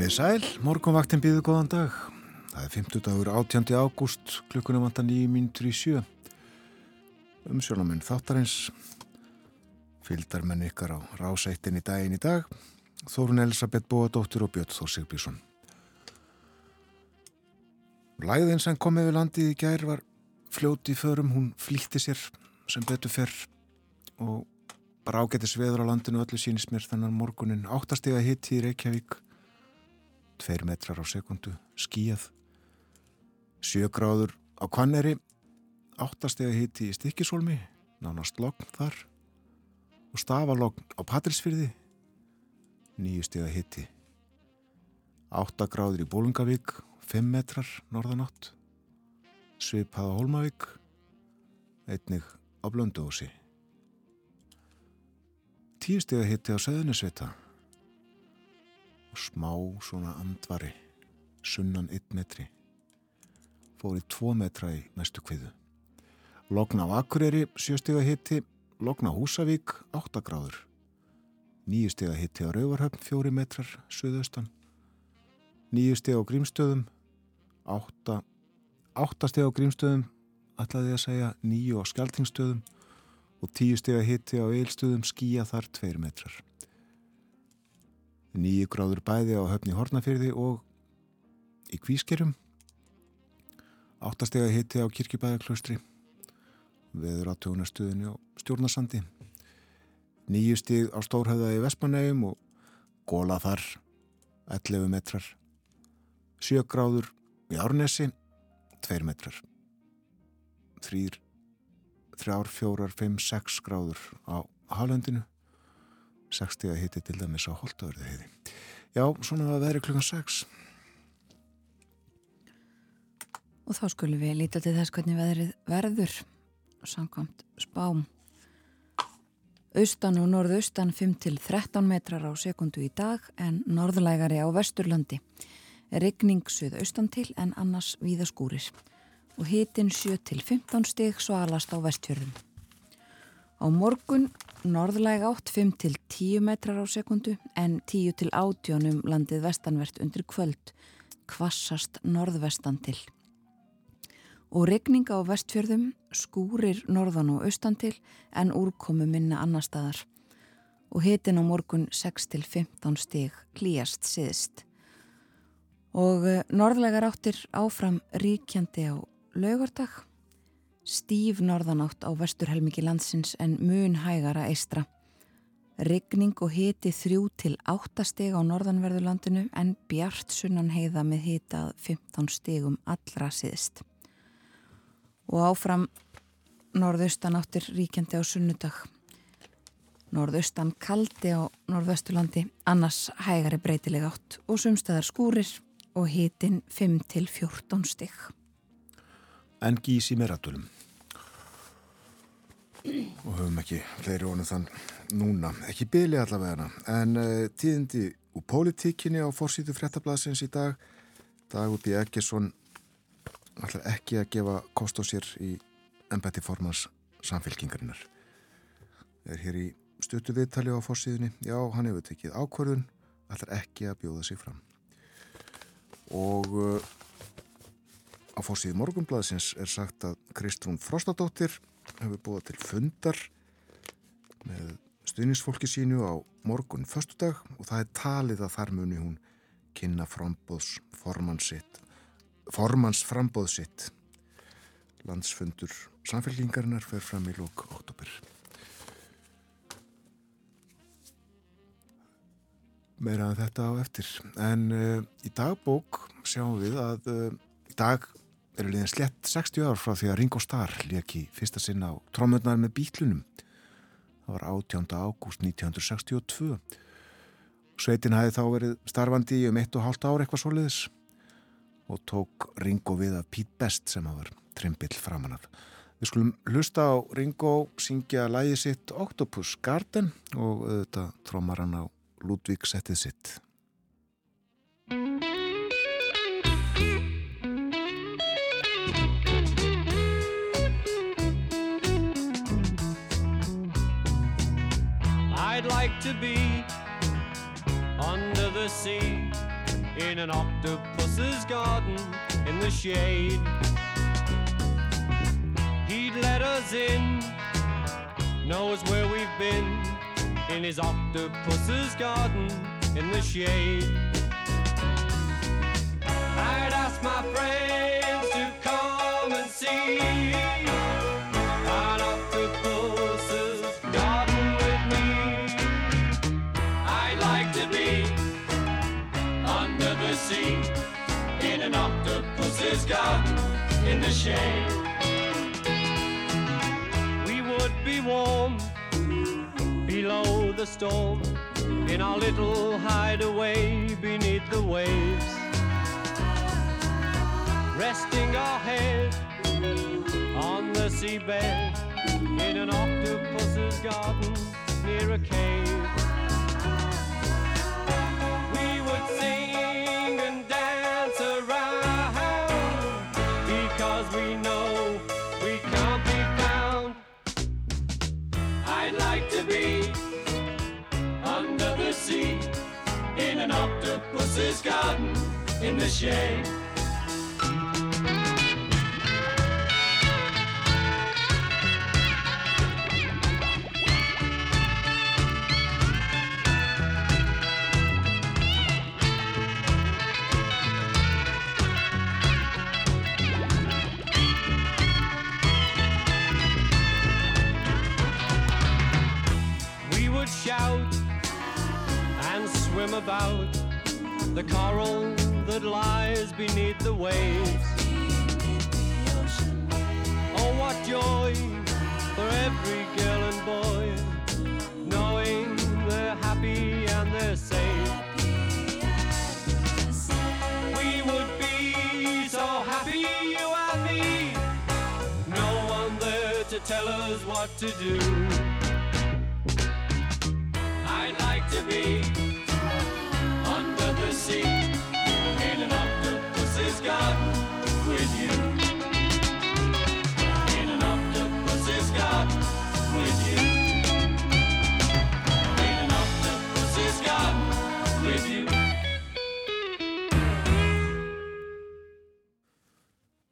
Komið sæl, morgunvaktin býðu góðan dag. Það er 50 dagur 18. ágúst, klukkunum vantar 9 mínutur í sjö. Umsjónamenn þáttarins, fylgdarmenn ykkar á rásættin í daginn í dag, Þórun Elisabeth Bóadóttir og Björn Þór Sigbjörnsson. Læðin sem kom yfir landið í gær var fljóti í förum, hún flýtti sér sem betur fyrr og bara ágættis veður á landinu öllu sínist mér þannig morgunin áttastega hitti í Reykjavík tveir metrar á sekundu skíjað sjögráður á Kvanneri áttastega hitti í Stikisólmi nánast logn þar. Og stafalogn á Patrilsfyrði nýju stega hitti áttagráður í Bólungavík fimm metrar norðanátt. Svipað á Holmavík einnig á Blönduósi. Tíustega hitti á Söðunisvita og smá svona andvari sunnan 1 metri. Fór í 2 metra í næstu kviðu. Logna á Akureyri 7 stega hitti Logna Húsavík 8 gráður. 9 stega hitti á Rauvarhöfn 4 metrar söðaustan 9 stega á Grímstöðum 8 8 stega á Grímstöðum ætlaði að segja 9 á Skeltingstöðum og tíu steg að hitti á eilstöðum skýja þar tveir metrar. Nýju gráður bæði á höfni Hortnafyrði og í Kvískerum. Áttasteg að hitti á Kirkibæðaklaustri, veður á tjónastöðinu á Stjórnarsandi. Nýju steg á Stórhauða í Vestmanægum og góla þar 11 metrar. Sjö gráður í Árnesi, 2 metrar. Þrýr þrjár, fjórar, fimm, sex gráður á hálendinu 60 að hitti til dæmis á Holtavörðu heiði já, svona að veri klukkan 6 og þá skulum við líta til þess hvernig veðrið verður samkvæmt spám. Austan og norðaustan 5-13 metrar á sekundu í dag en norðlægari á vesturlandi. Regning suð austan til en annars víðaskúrir og hitin 7-15 stig svalast á vestfjörðum. Á morgun norðlæg átt 5-10 metrar á sekundu en 10-18 um landið vestanvert undir kvöld kvassast norðvestan til. Og regninga á vestfjörðum skúrir norðan og austan til en úrkomu minna annar staðar. Og hitin á morgun 6-15 stig klíjast siðist. Og eh, norðlegar áttir áfram ríkjandi á laugardag stíf norðanátt á vesturhelmiki landsins en mun hægara eistra Rigning og hiti þrjú til 8 steg á norðanverðurlandinu en bjart sunnan heiða með hitað 15 stegum allra síðist. Og áfram norðaustan áttir ríkjandi á sunnudag. Norðaustan kaldi á norðvesturlandi, annars hægari breytileg átt og sumstaðar skúrir og hitin 5 til 14 steg en gís í meratölum og höfum ekki fleiri ónum þann núna, ekki byli allavega en uh, tíðindi úr pólitíkinni á fórsýtu fréttablasins í dag. Dagur B. Eggesson ætlar ekki að gefa kost á sér í ennbætti formans samfélkingarinnar er hér í stuttu viðtali á fórsýðunni já, hann hefur tekið ákvörðun ætlar ekki að bjóða sig fram. Og uh, Á fórsíði morgunblæðsins er sagt að Kristrún Frostadóttir hefur búið til fundar með stuðnisfólki sínu á morgun föstudag og það er talið að þar muni hún kynna frambóðs formansitt formans frambóðsitt landsfundur samfélkingarinnar fer fram í lók oktober meira en þetta á eftir. En uh, í dagbók sjáum við að uh, í dag eru liðin slett 60 ár frá því að Ringo Starr leki fyrsta sinna á trómöndnar með bítlunum. Það var 18. ágúst 1962. Sveitin hafi þá verið starfandi um 1,5 ár eitthvað soliðis og tók Ringo við að Pete Best sem hafa trimbill framan af. Við skulum hlusta á Ringo syngja lægi sitt Octopus Garden og auðvitað trómar hann á Ludvík settið sitt. To be under the sea in an octopus's garden in the shade. He'd let us in, knows where we've been in his octopus's garden in the shade. I'd ask my friends to come and see garden in the shade. We would be warm below the storm in our little hideaway beneath the waves resting our head on the seabed in an octopus's garden near a cave. An octopus's garden in the shade. About the coral that lies beneath the waves. Oh, what joy for every girl and boy, knowing they're happy and they're safe. We would be so happy, you and me. No one there to tell us what to do. I'd like to be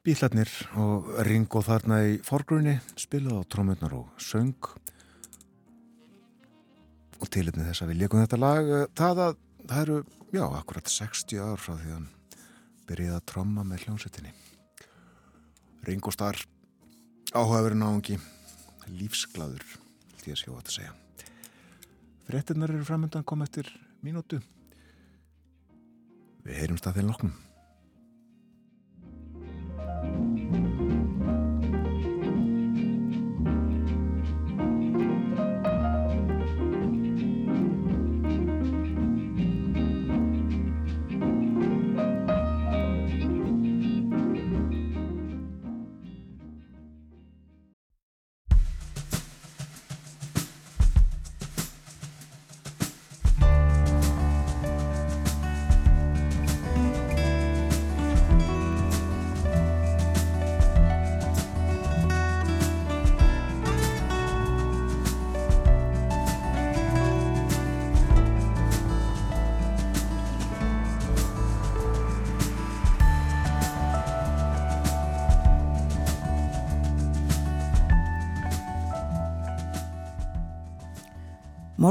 Bílarnir og Ringo þarna í forgrunni spilaði á trómurnar og söng. Og tilitni þess að við leikum þetta lag eh, það, að, það eru, já, akkurat 60 ár frá því að byrjaði að tromma með hljómsettinni Ringo Starr áhugaverið náungi lífsglaður því að sjá að segja. Frettinnar eru framöndan kom eftir mínútu. Við heyrumst að þeim loknum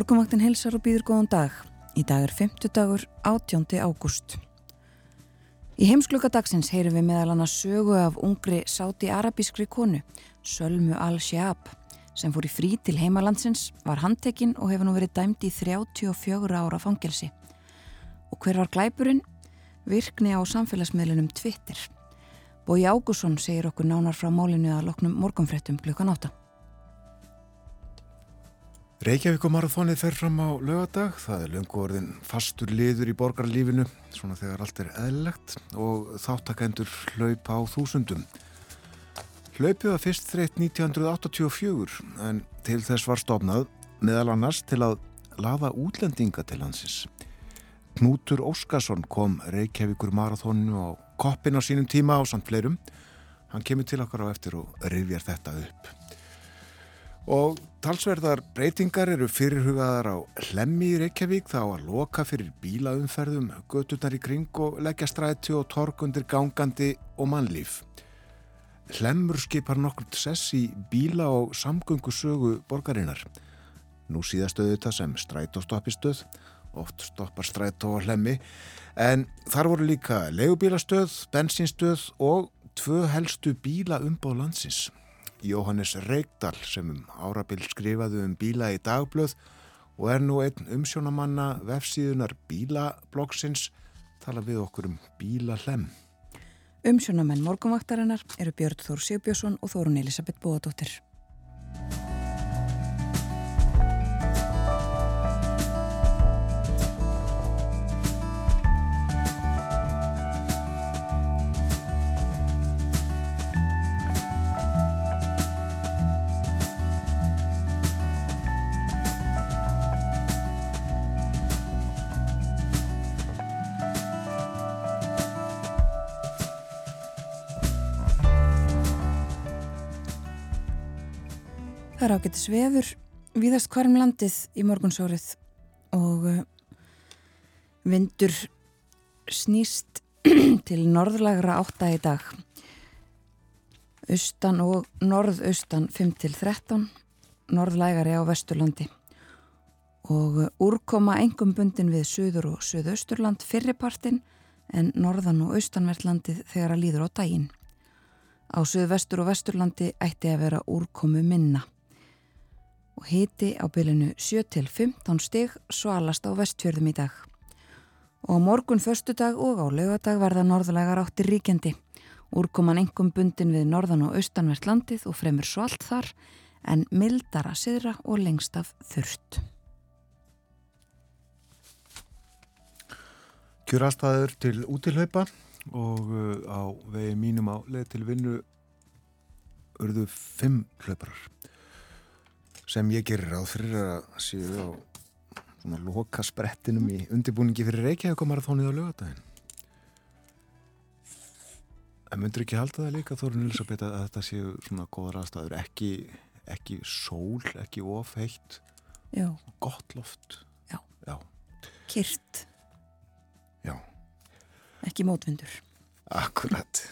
Morgumvaktin helsar og býður góðan dag. Í dag er 50 dagur 18. ágúst. Í heimskluka dagsins heyrum við meðal annars sögu af ungri sáti-arabískri konu, Sölmu al-Shahab, sem fór í frí til heimalandsins, var handtekinn og hefur nú verið dæmd í 34 ára fangelsi. Og hver var glæpurinn? Virkni á samfélagsmiðlunum Twitter. Bói Ágússon segir okkur nánar frá málinu að loknum morgunfrettum klukkan átta. Reykjavík og marathónið fer fram á lögadag, það er löngu orðin fastur liður í borgarlífinu, svona þegar allt er eðlegt og þáttakendur hlaup á þúsundum. Hlaupið var fyrst þreitt 1984 en til þess var stofnað meðal annars til að laða útlendinga til hansins. Knútur Óskarsson kom Reykjavíkur marathóninu á koppin á sínum tíma á samt fleirum. Hann kemur til okkar á eftir og rifjar þetta upp. Og talsverðar breytingar eru fyrirhugaðar á hlemmi í Reykjavík þá að loka fyrir bílaumferðum, götunar í kring og leggja stræti og tork undir gangandi og mannlíf. Hlemmur skipar nokkurt sess í bíla og samgöngusögu borgarinnar. Nú síðastöðu þetta sem strætóstoppistöð, oft stoppar strætó og hlemmi, en þar voru líka legubílastöð, bensinstöð og tvö helstu bíla umbóð landsins. Jóhannes Reykdal sem um árabil skrifaði um bíla í dagblöð og er nú einn umsjónamanna vefsíðunar bílabloggsins tala við okkur um bílahlem. Umsjónamenn morgunvaktarinnar eru Björn Þór Sigbjörnsson og Þórun Elisabeth Bóadóttir. Það er ágættis vefur viðast hverjum landið í morgunsórið og uh, vindur snýst til norðlagra átta í dag. Austan og norðaustan 5 til 13, norðlægari á vesturlandi og uh, úrkoma engum bundin við söður og söðausturland fyrripartin en norðan og austanvertlandið þegar að líður á daginn. Á söðvestur og vesturlandi ætti að vera úrkomu minna og hiti á bylunu 7-15 stig svalast á vestfjörðum í dag. Og morgun förstudag og á laugadag verða norðlegar áttir ríkjandi. Úrkoman engum bundin við norðan og austanvert landið og fremur svalt þar en mildara siðra og lengst af þurft. Kjörastæður til útilhaupa og uh, á vegi mínum á leið til vinnu urðu fimm hlauparar sem ég gerir ráð fyrir að séu á svona loka sprettinum í undirbúningi fyrir Reykjavík og marathónið á lögadaginn. Það myndur ekki halda það líka Þórun Elisabeth að þetta séu svona góðar aðstæður, ekki, ekki sól, ekki ofheitt, gott loft. Já. Já, kyrt, já. ekki mótvindur. Akkurat.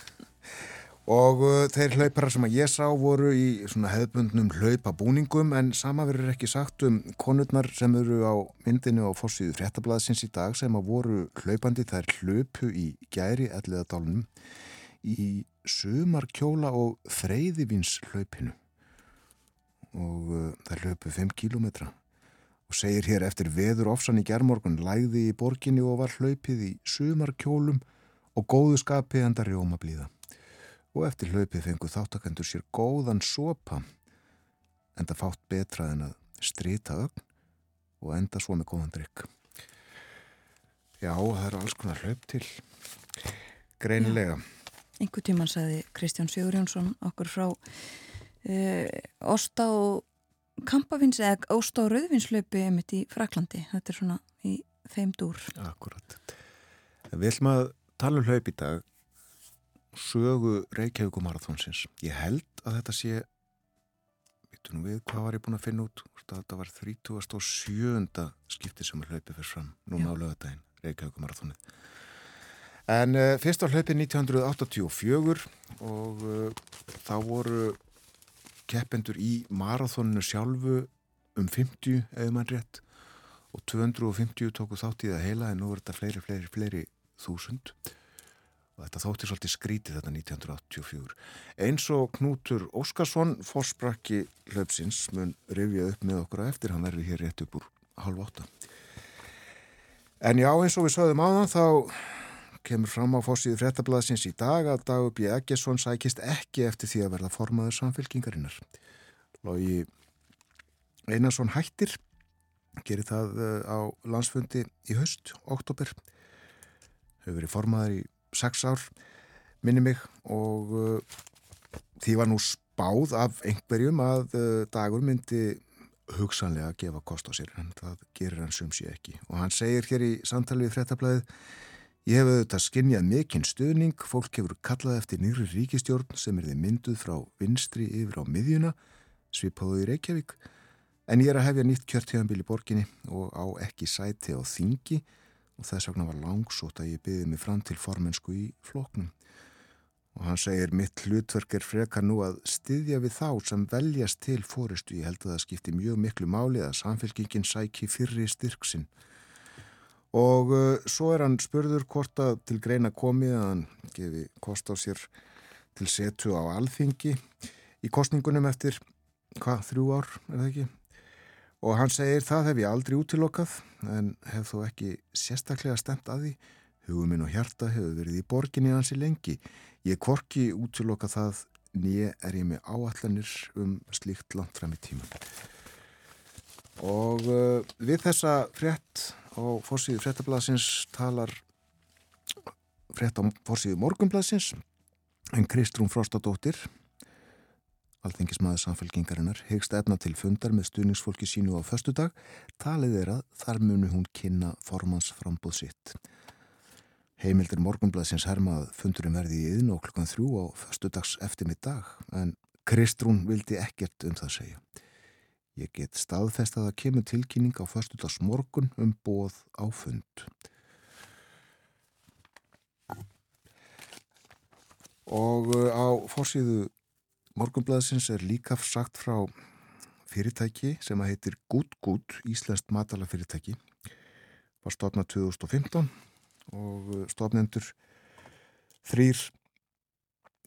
Og uh, þeir hlauparar sem að ég sá voru í svona hefðbundnum hlaupabúningum en sama verður ekki sagt um konurnar sem eru á myndinu á fórsíðu fréttablaðsins í dag sem að voru hlaupandi. Þær hlaupu í gæri elliðadálunum í sumarkjóla og þreyðivins hlaupinu og uh, þær hlaupu 5 kílometra og segir hér eftir veður ofsan í gerðmorgun læði í borginni og var hlaupið í sumarkjólum og góðu skapi enda rjóma blíða og eftir hlaupið fengu þáttakendur sér góðan sopa enda fátt betra en að strita ögn og enda svo með góðan drikk. Já, það eru alls konar hlaup til. Greinilega. Einhver tíman sagði Kristján Sigurjónsson okkur frá uh, Ósta og Kampavins eða Ósta og Rauðvinslaupi emitt í Fraklandi. Þetta er svona í þeim dúr. Akkurat. Við ætlum að tala um hlaup í dag sögu Reykjavík og Marathónsins. Ég held að þetta sé veitum við hvað var ég búin að finna út þetta var 37. skipti sem að hlaupi fyrir fram núna á lögadaginn, Reykjavík og Marathónið. En uh, fyrst á hlaupi 1984 og uh, þá voru keppendur í marathóninu sjálfu um 50 eða mann rétt og 250 tóku þátt í það heila en nú er þetta fleiri, fleiri, fleiri þúsund þetta þótti svolítið skrítið þetta 1984. Eins og Knútur Óskarsson, fórsprakki hlaupsins, mun rifja upp með okkur að eftir, hann verður hér rétt upp úr halv åtta. En já, eins og við sögðum á þann, þá kemur fram á fórsíðu frettablaðsins í dag að Dagur B. Eggesson sækist ekki eftir því að verða formaður samfélkingarinnar. Lógi Einarsson hættir, gerir það á landsfundi í höst, oktober, hefur verið formaður í sex ár, minni mig og uh, því var nú spáð af einhverjum að uh, dagur myndi hugsanlega að gefa kost á sér en það gerir hann sum sér ekki. Og hann segir hér í samtali við frettablaðið Ég hef auðvitað skinnjað mikinn stuðning, fólk hefur kallað eftir nýri ríkistjórn sem er þið mynduð frá vinstri yfir á miðjuna svipaðu í Reykjavík. En ég er að hefja nýtt kjörtíðanbíl í borginni og á ekki sæti á þingi og þess vegna var langsótt að ég byði mig fram til formensku í floknum og hann segir mitt hlutverk er frekar nú að styðja við þá sem veljast til fóristu. Ég held að það skipti mjög miklu máli að samfélkingin sæki fyrri styrksinn. Og uh, svo er hann spurður hvort að til greina komið að hann gefi kost á sér til setu á alþingi í kostningunum eftir hvað, þrjú ár, er það ekki? Og hann segir það hef ég aldrei útilokkað en hef þó ekki sérstaklega stemt að því. Huguminn og hjarta hefur verið í borginni hansi lengi. Ég korki útiloka það nýje er ég með áallanir um slíkt langt fram í tíma. Og uh, við þessa frétt á fórsíðu fréttablasins talar frétt á fórsíðu morgunblasins en Kristrún Frostadóttir alþengismæður samfélkingarinnar hegst efna til fundar með stuðningsfólki sínu á förstu dag talið er að þar munu hún kynna formansframbóð sitt. Heimildir morgunblæðsins hermað fundurum verði í yðn og klukkan þrjú á förstu dags eftir mitt dag en Kristrún vildi ekkert um það segja. Ég get staðfest að það kemur tilkynning á förstu dags morgun um bóð á fund. Og uh, á fórsíðu morgunblæðsins er líka sagt frá fyrirtæki sem að heitir Good Good, Íslandst matala fyrirtæki. Var stofnað 2015 og stofnendur þrýr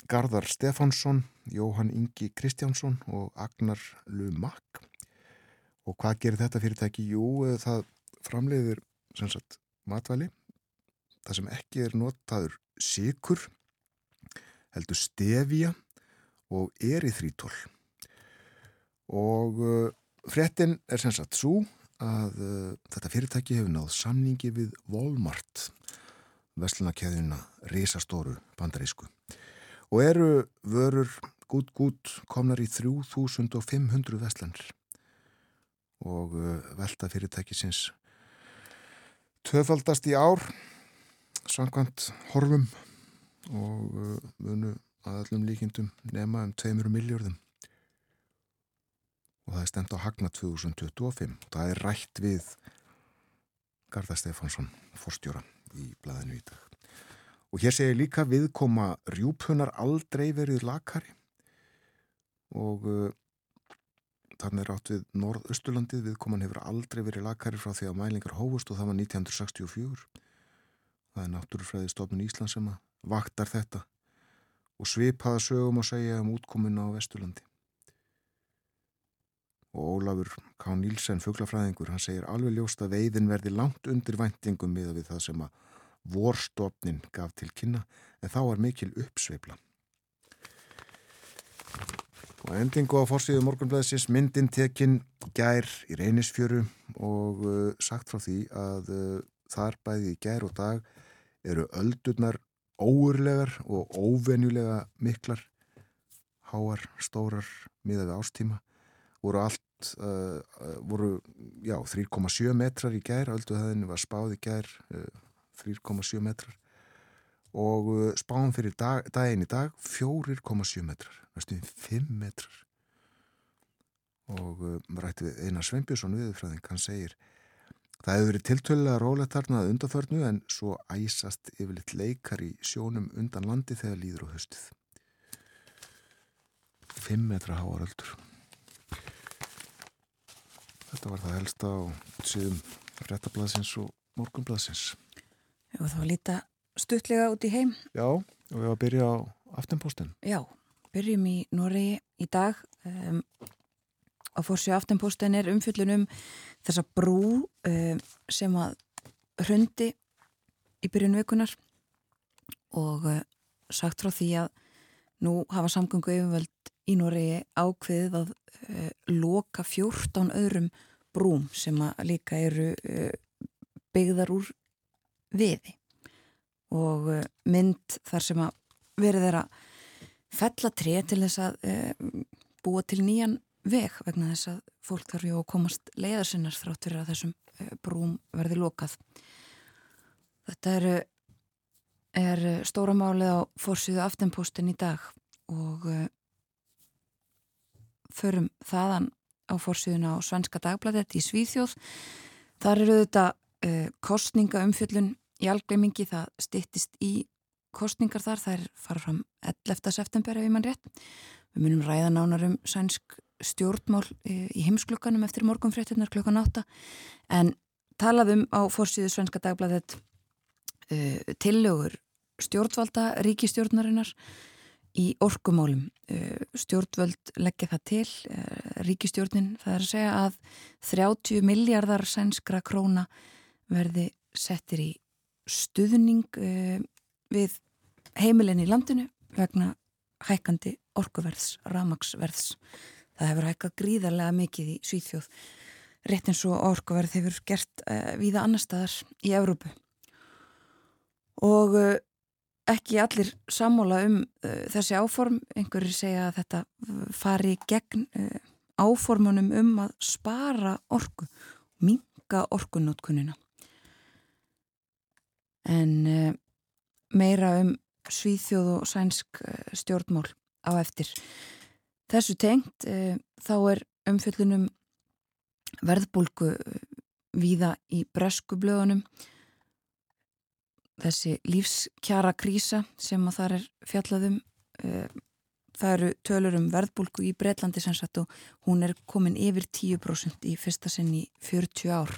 Garðar Stefánsson, Jóhann Ingi Kristjánsson og Agnar Lumak og hvað gerir þetta fyrirtæki? Jú, uh, það framleiðir sagt, matvæli það sem ekki er notaður sikur heldur stefja og eriþrítól og uh, frettin er sem sagt svo að uh, þetta fyrirtæki hefur náð samningi við Walmart vestlunarkæðina risastóru bandarísku. Og eru vörur gút gút komnar í 3500 vestlanir og uh, velta fyrirtækisins töfaldast í ár samkvæmt horfum og uh, munu að allum líkindum nema um 2 miljardum og það er stemt á Hagna 2025 og það er rætt við Garðar Stefánsson fórstjóra í blæðinu í dag. Og hér segir líka viðkoma rjúpunar aldrei verið lakari. Og uh, þannig er átt við Norðausturlandið. Viðkoman hefur aldrei verið lakari frá því að mælingar hófust og það var 1964. Það er náttúrufræði stofnun Ísland sem vaktar þetta og svipaða sögum að segja um útkominu á Vesturlandi. Og Ólafur K. Nílsen, fugglafræðingur, hann segir alveg ljóst að veiðin verði langt undir væntingum miða við það sem að vorstofnin gaf til kynna, en þá er mikil uppsveifla. Og endingu á fórsíðu morgunblæðsins myndin tekinn gær í reynisfjöru og uh, sagt frá því að uh, þar bæði gær og dag eru öldurnar óurlegar og óvenjulega miklar, háar, stórar, miða við ástíma, voru allt, uh, voru, já, 3,7 metrar í gær, ölduhæðinu var spáð í gær, 3,7 metrar. Og uh, spáum fyrir dag, daginn í dag 4,7 metrar næstum 5 metrar. Og uh, rætti við Einar Sveinbjörnsson viðfræðing, hann segir það hefur verið tiltölulega rólegt þarna að undarförnu en svo æsast yfirleitt leikar í sjónum undan landi þegar líður á höstið 5 metra háaröldur þetta var það helsta á síðum réttablasins og morgunblasins og þá líta stuttlega út í heim. Já, og við varum að byrja á aftenpostin. Já, byrjum í Noregi í dag. Um, á fórsju aftenpostin er umfjöllunum þessa brú um, sem að hrundi í byrjun vikunar og uh, sagt frá því að nú hafa samgöngu yfirvöld í Noregi ákveðið að uh, loka 14 öðrum brúm sem að líka eru uh, byggðar úr viði. Og mynd þar sem að verið þeirra fellatrið til þess að búa til nýjan veg vegna þess að fólk þarf ju að komast leiðarsinnar þrátt fyrir að þessum e, brúm verði lokað. Þetta er, er stóra málið á fórsíðu aftenpostin í dag og e, förum þaðan á fórsíðuna á Svenska Dagbladet í Svíþjóð. Þar eru þetta kostninga umfjöllun í algleimingi, það stittist í kostningar þar, er fara fram 11. september ef ég mann rétt. Við munum ræða nánar um sænsk stjórnmál uh, í heimsklukkanum eftir morgunfréttunar klukkan 8 en talaðum á fórsíðu Svenska Dagbladet uh, tillögur stjórnvalda ríkistjórnarinnar í orkumálum. Uh, stjórnvöld leggja það til, uh, ríkistjórnin, það er að segja að 30 miljardar sænskra króna verði settir í stuðning við heimilin í landinu vegna hækandi orkuverðs, ramagsverðs. Það hefur hækkað gríðarlega mikið í Svíþjóð, rétt eins og orkuverð hefur gert viða annar staðar í Európu. Og ekki allir sammála um uh, þessi áform, einhverjir segja að þetta fari gegn uh, áformunum um að spara orku, minga orkunótkunina. En uh, meira um svíþjóð og sænsk stjórnmál á eftir. Þessu tengt þá er umfjöllunum verðbólku víða í bresku blöðunum. Þessi lífskjara krísa sem að það er fjallaðum eh, það eru tölur um verðbólku í Breitlandi sem sagt og hún er komin yfir 10% í fyrsta sinn í 40 ár.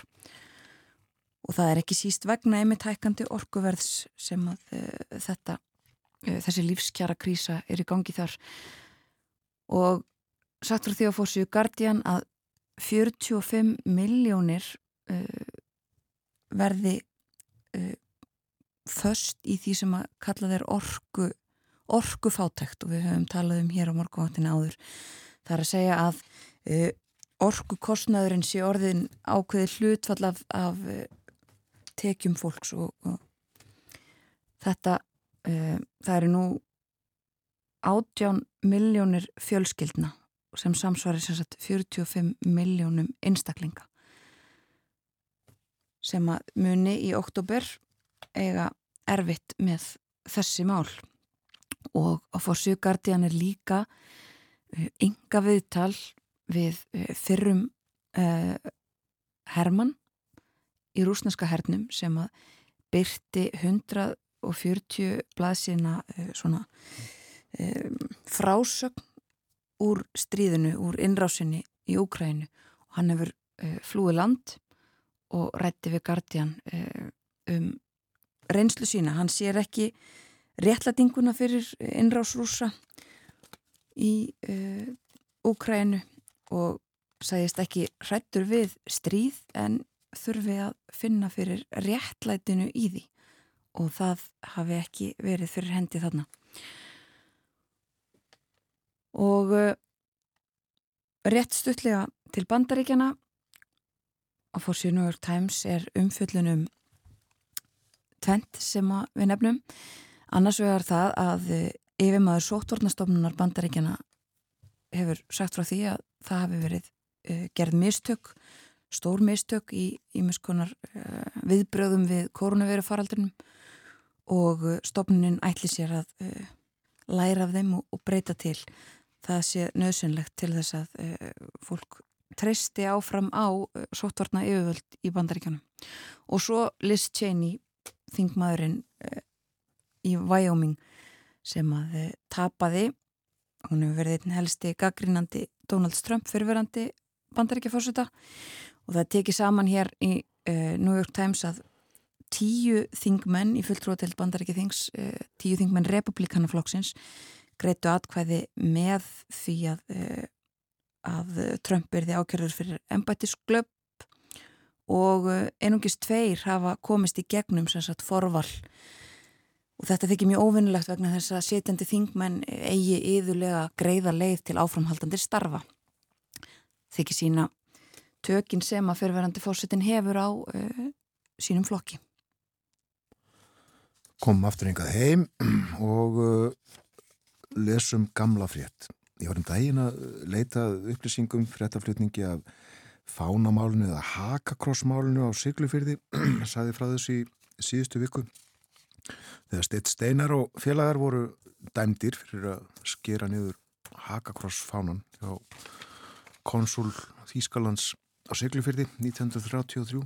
Og það er ekki síst vegna einmitt hækandi orkuverðs sem að uh, þetta þessi lífskjara krísa er í gangi þar og sagt frá því að fórsíu Guardian að 45 miljónir uh, verði föst í því sem að kalla þeir orku, orku fátækt og við höfum talað um hér á morgunváttina áður. Það er að segja að uh, orku kostnaðurinn sé orðin ákveði hlutfall af, af uh, tekjum fólks og, og þetta, uh, það eru nú átján miljónir fjölskyldna sem samsvarir sem sagt 45 miljónum einstaklinga sem að muni í oktober eiga erfitt með þessi mál. Og á fórsíu Guardian er líka ynga uh, viðtal við uh, fyrrum uh, Hermann í rúsneska hernum sem að byrti 140 blaðsina uh, svona frásögn úr stríðinu, úr innrásinni í Úkrænu og hann hefur uh, flúið land og rætti við Guardian uh, um reynslu sína. Hann sér ekki réttlætinguna fyrir innrásrúsa í uh, Úkrænu og sæðist ekki hrættur við stríð en þurfi að finna fyrir réttlætinu í því og það hafi ekki verið fyrir hendi þarna. Og uh, rétt stutlega til bandaríkjana á fórsíu New York Times er umfjöllunum tvent sem við nefnum. Annars vegar það að eh, yfirmaður sóttvornastofnunar bandaríkjana hefur sagt frá því að það hafi verið uh, gerð mistök stór mistök í ímiskonar uh, eh, viðbröðum við koronaviru faraldunum og stofnunin ætli sér að læra af þeim og, og breyta til það sé nöðsynlegt til þess að fólk treysti áfram á sóttvorna yfirvöld í bandaríkjanum og svo Liz Cheney þingmaðurinn uh, í Wyoming sem að uh, tapaði. Hún hefur verið einn helsti gaggrínandi Donald Trump fyrirverandi bandaríkja fórseta og það tekið saman hér í uh, New York Times að tíu þingmenn í fulltróðatild bandaríkja þings tíu þingmenn republikanaflokksins greitu atkvæði með því að, að Trump erði ákjörður fyrir embætisglöp og eh, einungist tveir hafa komist í gegnum sem sagt forval. Og þetta þykir mjög óvinnilegt vegna þess að setjandi þingmenn eigi yðurlega greiða leið til áframhaldandi starfa. Þykir sína tökin sem að fyrirverandi fórsetin hefur á uh, sínum flokki. Komum aftur einhvað heim og uh, lesum gamla frétt. Ég var um daginn að leita upplýsingum fréttaflutningi af fánamálinu eða hakakrossmálinu á Siglufyrði saði frá þessu í síðustu viku. Þegar Steitt Steinar og félagar voru dæmdir fyrir að skera niður hakakrossfánan hjá konsul Þýskalands á Siglufyrði 1933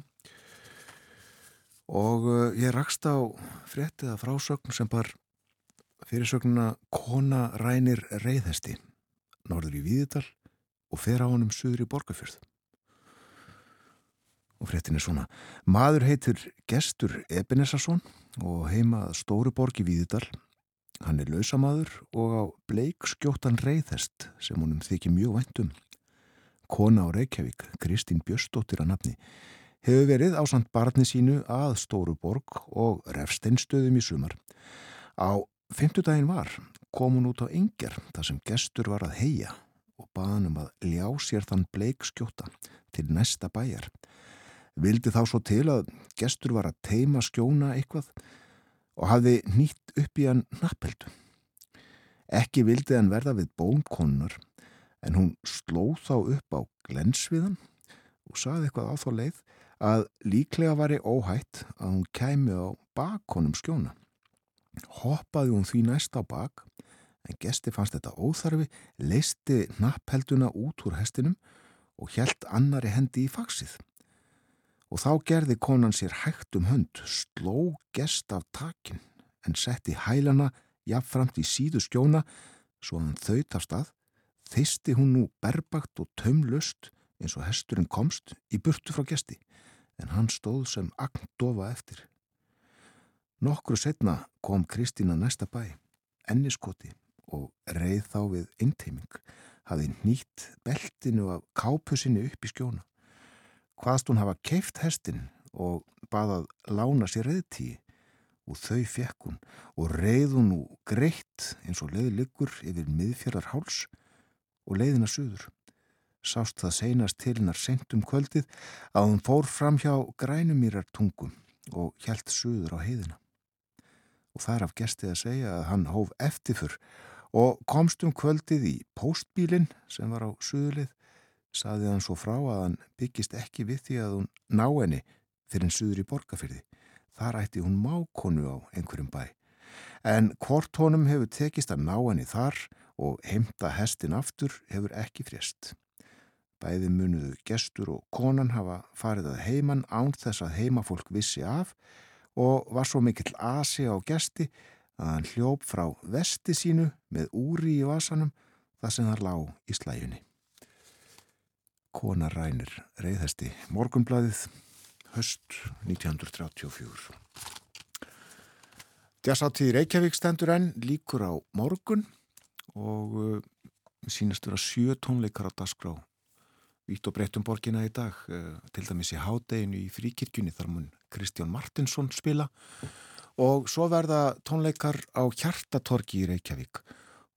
og uh, ég rakst á fréttið af frásögn sem bar fyrirsögnuna Kona rænir reyðhesti norður í Víðidal og fer á honum suður í Borgafjörð og fréttin er svona. Maður heitir Gestur Ebenesarsson og heimað Stóruborg í Víðidal. Hann er lausamaður og á bleik skjóttan reyðhest sem honum þykir mjög væntum kona á Reykjavík, Kristín Björstóttir að nafni hefur verið á samt barni sínu að Stóruborg og refsteinstöðum í sumar. Á fymtudaginn var kom hún út á yngjar þar sem gestur var að heia og baðan um að ljá sér þann bleik skjóta til næsta bæjar vildi þá svo til að gestur var að teima skjóna eitthvað og hafði nýtt upp í hann nappeldu. Ekki vildi hann verða við bónkonnar en hún slóð þá upp á glensviðan og saði eitthvað á þá leið að líklega var ég óhætt að hún kæmi á bakonum skjóna. Hoppaði hún því næst á bak en gesti fannst þetta óþarfi, leisti napphelduna út úr hestinum og hjælt annari hendi í faksið og þá gerði konan sér hægt um hönd, sló gest af takin en setti hælana jafnframt í síðu skjóna svo hann þauðt af stað, þeisti hún nú berbakt og tömlust eins og hesturinn komst í burtu frá gesti en hann stóð sem agndofa eftir. Nokkru setna kom Kristína næsta bæ, enniskoti og reið þá við inteiming, hafi nýtt beltinu af kápusinni upp í skjóna hvaðst hún hafa keift hestin og baðað lána sér reyðtíi og þau fekk hún og reið hún nú greitt eins og leiði liggur yfir miðfjörðar háls og leiðina suður. Sást það seinast til hennar sentum kvöldið að hún fór fram hjá grænumýrar tungum og hjælt suður á heiðina. Og þar af gestið að segja að hann hóf eftirfur og komst um kvöldið í postbílinn sem var á suðulið saði hann svo frá að hann byggist ekki við því að hún ná henni fyrir en suður í borgarfyrði. Þar ætti hún mákonu á einhverjum bæ. En hvort honum hefur tekist að ná henni þar og heimta hestin aftur hefur ekki frést. Bæði munuðu gestur og konan hafa farið að heiman án þess að heimafólk vissi af og var svo mikill asi á gesti að hann hljóp frá vesti sínu með úri í vasanum þar sem það lág í slæjunni. Kona rænir reyðhesti Morgunblæðið höst 1934 Jazzáttíð Reykjavík stendur enn líkur á morgun og uh, sínast vera sjö tónleikar á dasgrá Vít og breyttum borgina í dag uh, til dæmis í hádeginu í fríkirkjunni þar mun Kristján Martinsson spila og svo verða tónleikar á Hjartatorgi í Reykjavík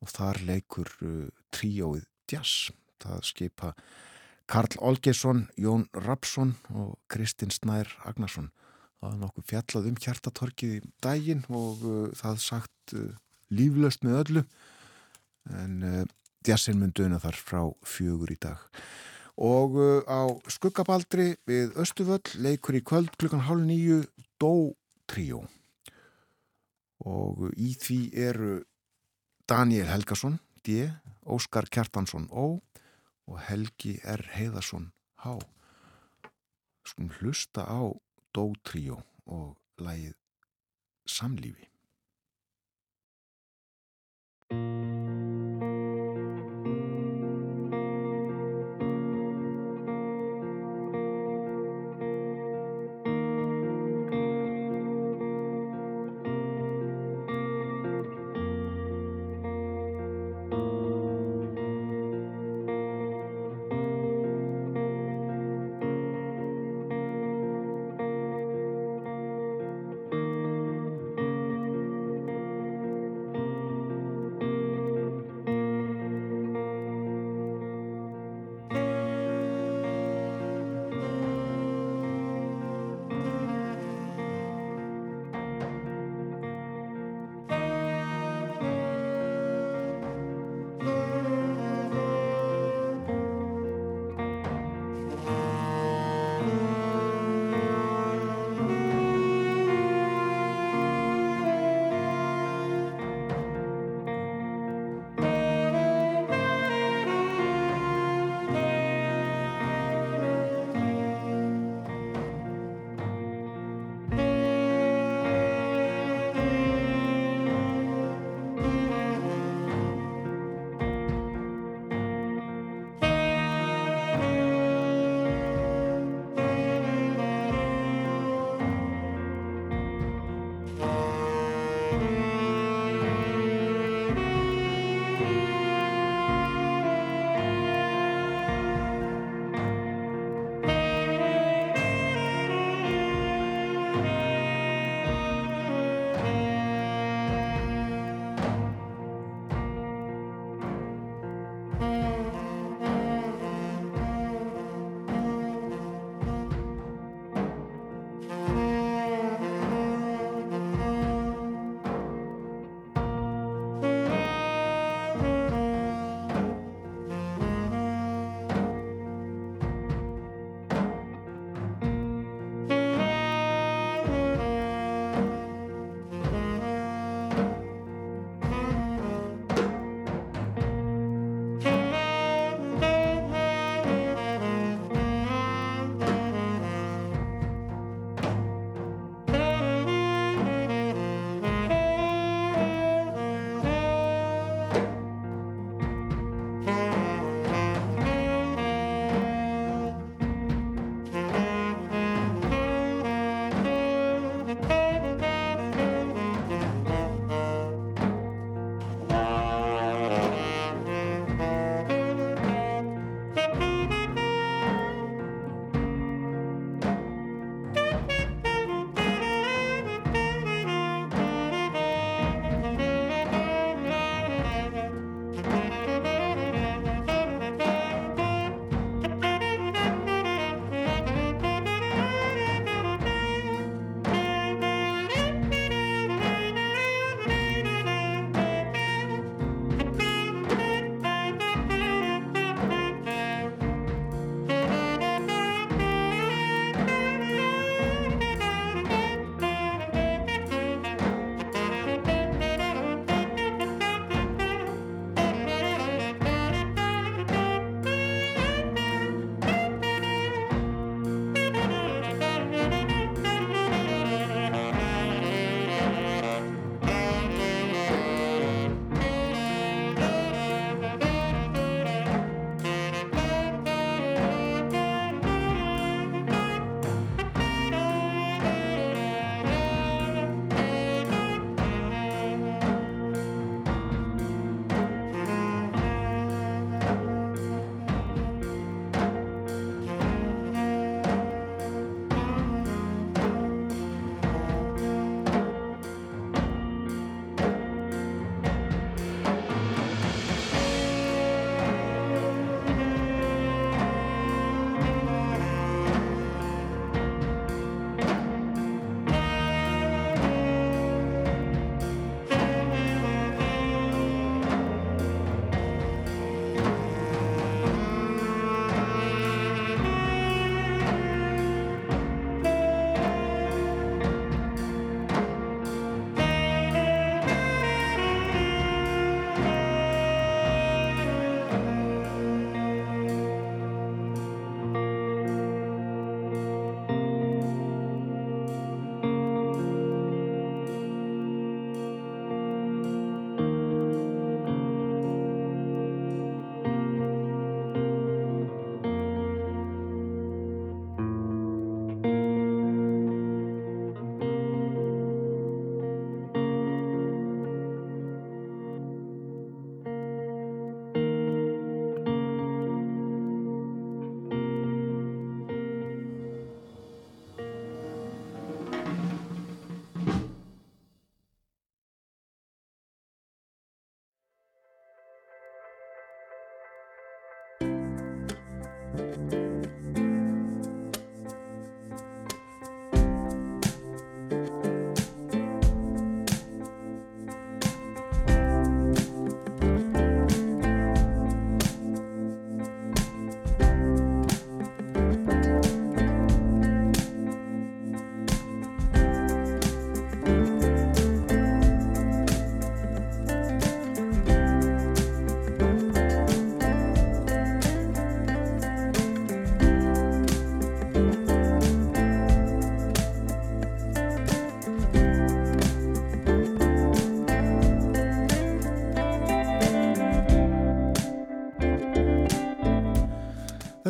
og þar leikur uh, tríóið jazz það skipa Karl Olgesson, Jón Rapsson og Kristinn Snær Agnarsson. Það var nokkuð fjallað um hjartatorkið í daginn og uh, það sagt líflöst með öllu en djassin mun döna þar frá fjögur í dag. Og uh, á skuggabaldri við Östuvöll leikur í kvöld klukkan hálf nýju Dó Tríó og í því eru Daniel Helgason D, Óskar Kjartansson Ó og Helgi R. Heiðarsson Há. Skulum hlusta á Dótríó og lægið Samlífi.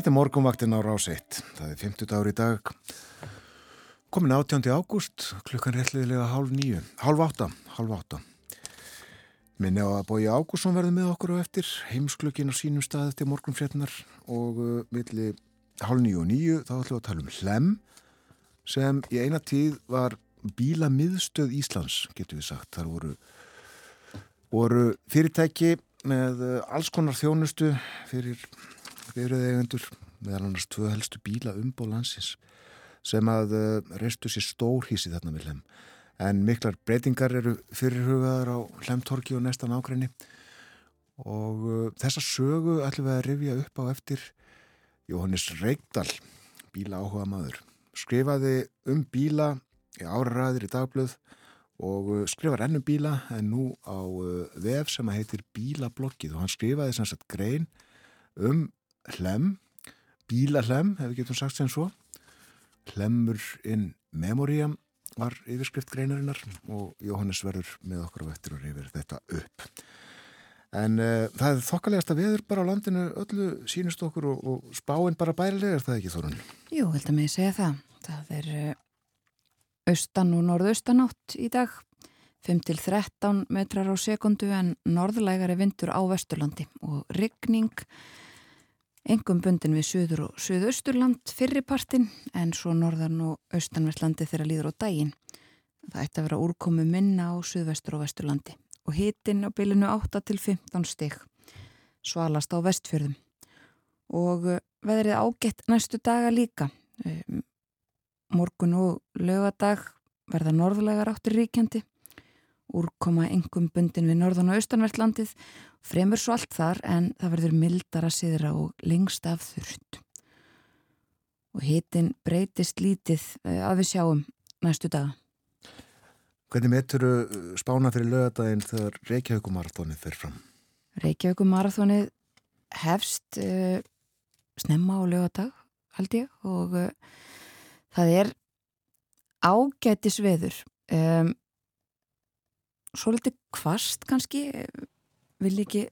Þetta er morgunvaktin á rás 1. Það er 50 dagur í dag. Komin 18. ágúst, klukkan réttliðilega hálf nýju. Hálf átta, hálf átta. Minni á að Bói Ágússon verði með okkur á eftir, heimsklukkin á sínum staði til morgunfrétnar og uh, milli hálf nýju og nýju þá ætlum við að tala um hlem sem í eina tíð var bíla miðstöð Íslands, getur við sagt. Þar voru, voru fyrirtæki með uh, alls konar þjónustu fyrir bifröðið eigendur meðal annars tvö helstu bíla umbó landsins sem að uh, reistu sér stór hísi þarna við hlem en miklar breytingar eru fyrirhugaðar á hlemtorki og næstan ákveðni og uh, þessa sögu ætlum við að rifja upp á eftir Jóhannes Reykdal bíla áhuga maður skrifaði um bíla í áraræðir í dagblöð og uh, skrifar ennum bíla en nú á vef sem að heitir Bílablokkið og hann skrifaði sem sagt grein um hlem, bílahlem, ef við getum sagt sem svo. Hlemur in memoriam var yfirskrift greinarinnar og Jóhannes verður með okkur á vettur og reyfir þetta upp. En uh, það er þokkalegast að veður bara á landinu öllu sínust okkur og, og spáinn bara bærilega, er það ekki Þorun? Jú, held að mig segja það. Það er uh, austan og norðaustanátt í dag. 5-13 metrar á sekundu en norðlægari vindur á Vesturlandi og ryggning engum bundin við söður og söðausturland fyrripartin en svo norðan og austanvertlandi þeirra líður á daginn. Það ætti að vera úrkomu minna á söðvestur og vesturlandi og hitin á bylinu 8 til 15 stygg svalast á vestfjörðum og eh, veðrið ágætt næstu daga líka. Morgun og lögadag verða norðlegar áttir ríkjandi úrkoma engum bundin við norðan og austanvertlandið fremur svo allt þar en það verður mildara siðra og lengst af þurft og hitin breytist lítið eh, að við sjáum næstu daga. Hvernig metur spána fyrir lögadaginn þegar Reykjavíkumarathónið fyrir fram? Reykjavíkumarathónið hefst uh, snemma á lögadag held ég og uh, það er ágætis veður. Um, svolítið kvast kannski vil ekki,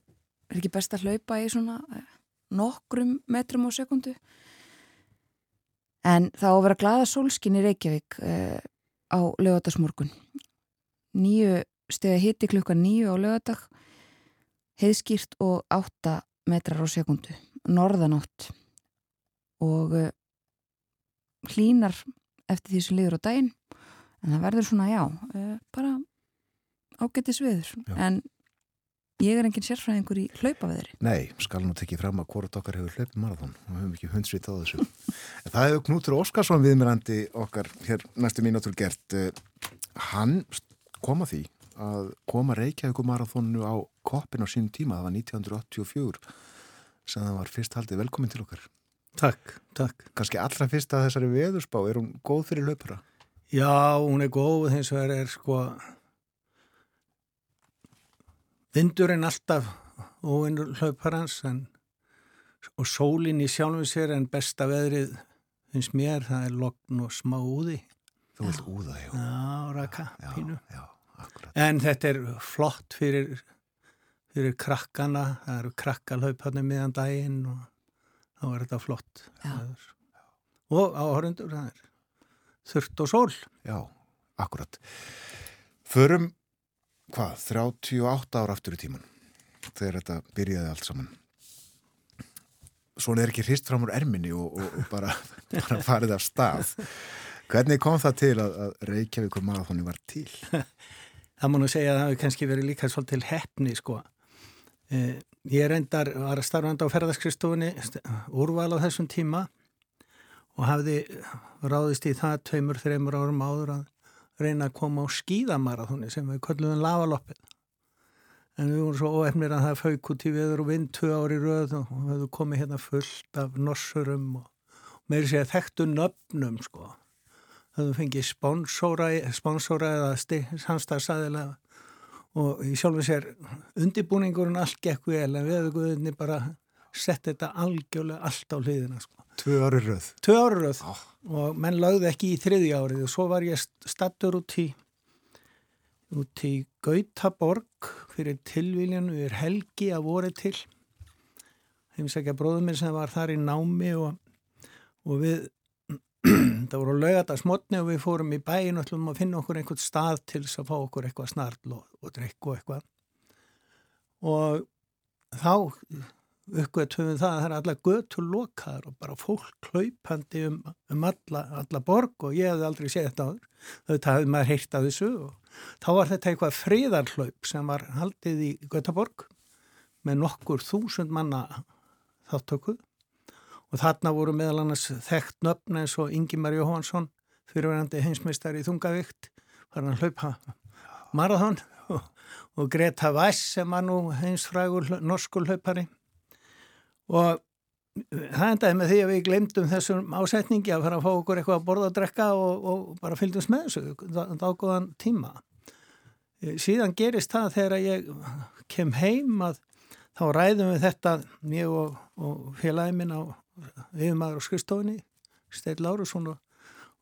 er ekki best að hlaupa í svona nokkrum metrum á sekundu en þá að vera glada sólskin í Reykjavík uh, á lögadagsmorgun nýju stegi hitti klukkan nýju á lögadag heiðskýrt og átta metrar á sekundu norðanátt. Og uh, hlínar eftir því sem liður á daginn en það verður svona já uh, bara ágættis viður en ég er enginn sérfræðingur í hlaupaveðri. Nei, skal nú tekið fram að hvort okkar hefur hlaupið marathón og við höfum ekki hundsvit á þessu. En það hefur Knútur Óskarsson viðmyrandi okkar hér næstu mínútur gert. Hann kom að því að koma Reykjavík marathónu á koppin á sínum tíma, það var 1984 sem það var fyrst haldið. Velkomin til okkar. Takk, takk. Kanski allra fyrst að þessari veðurspá. Er hún góð fyrir hlaupara? Já, hún er góð. Eins og er sko Vindurinn alltaf óvinnur hlauparans en, og sólinn í sjálfum sér en besta veðrið finnst mér, það er lokn og smá úði. Þú vilt úða, já. Já, raka, já, pínu. Já. En þetta er flott fyrir, fyrir krakkana, það eru krakkalhaup hann meðan daginn og þá er þetta flott. Já. Og áhörundur, það er þurft og sól. Já, akkurat. Förum hvað, 38 ára aftur í tíman þegar þetta byrjaði allt saman Svona er ekki hrist fram úr erminni og, og, og bara, bara farið af stað Hvernig kom það til að, að Reykjavíkur marathóni var til? Það má nú segja að það hefur kannski verið líka svolítil hefni sko. Eh, ég reyndar var að starfandi á ferðarskristofunni úrval á þessum tíma og hafði ráðist í það tveimur, þreimur árum áður að reyna að koma á skíðamarathóni sem við köllum lavaloppið. En við vorum svo óefnir að það fauk út í viður og vind tvö ári röð og við höfum komið hérna fullt af norsurum og meiri segja þekktu nöfnum sko. Það höfum fengið sponsóra, sponsóra eða samstagsæðilega og í sjálfu sér undibúningurinn allt gekk vel en við höfum bara sett þetta algjörlega allt á hliðina sko. Tvö ári röð. Tvö ári röð oh. og menn lagði ekki í þriði árið og svo var ég stattur út í út í Gautaborg fyrir tilvílinu við er helgi að voru til heimsækja bróðum minn sem var þar í námi og, og við það voru lögata smotni og við fórum í bæin og ætlum að finna okkur einhvern stað til þess að fá okkur eitthvað snarl og, og drikk og eitthvað og þá uppgötum við það að það er alla götur lokaðar og bara fólk hlaupandi um, um alla, alla borg og ég hef aldrei séð þetta áður. Þetta hafði maður heyrt að þessu og þá var þetta eitthvað fríðarhlaup sem var haldið í Götaborg með nokkur þúsund manna þáttöku og þarna voru meðal annars þekkt nöfn eins og Ingimar Jóhansson fyrirverandi heimsmeistar í Þungavíkt var hann hlaupa marathón og, og Greta Weiss sem var nú heimsfrægur norskur hlaupari og það endaði með því að við glemdum þessum ásetningi að fara að fá okkur eitthvað að borða að drekka og, og bara fylgjast með þessu. Dágóðan tíma. Eh, síðan gerist það þegar ég kem heim að þá ræðum við þetta ég og, og félagin minn á yfirmaður og skristofinni Steil Lárusson og,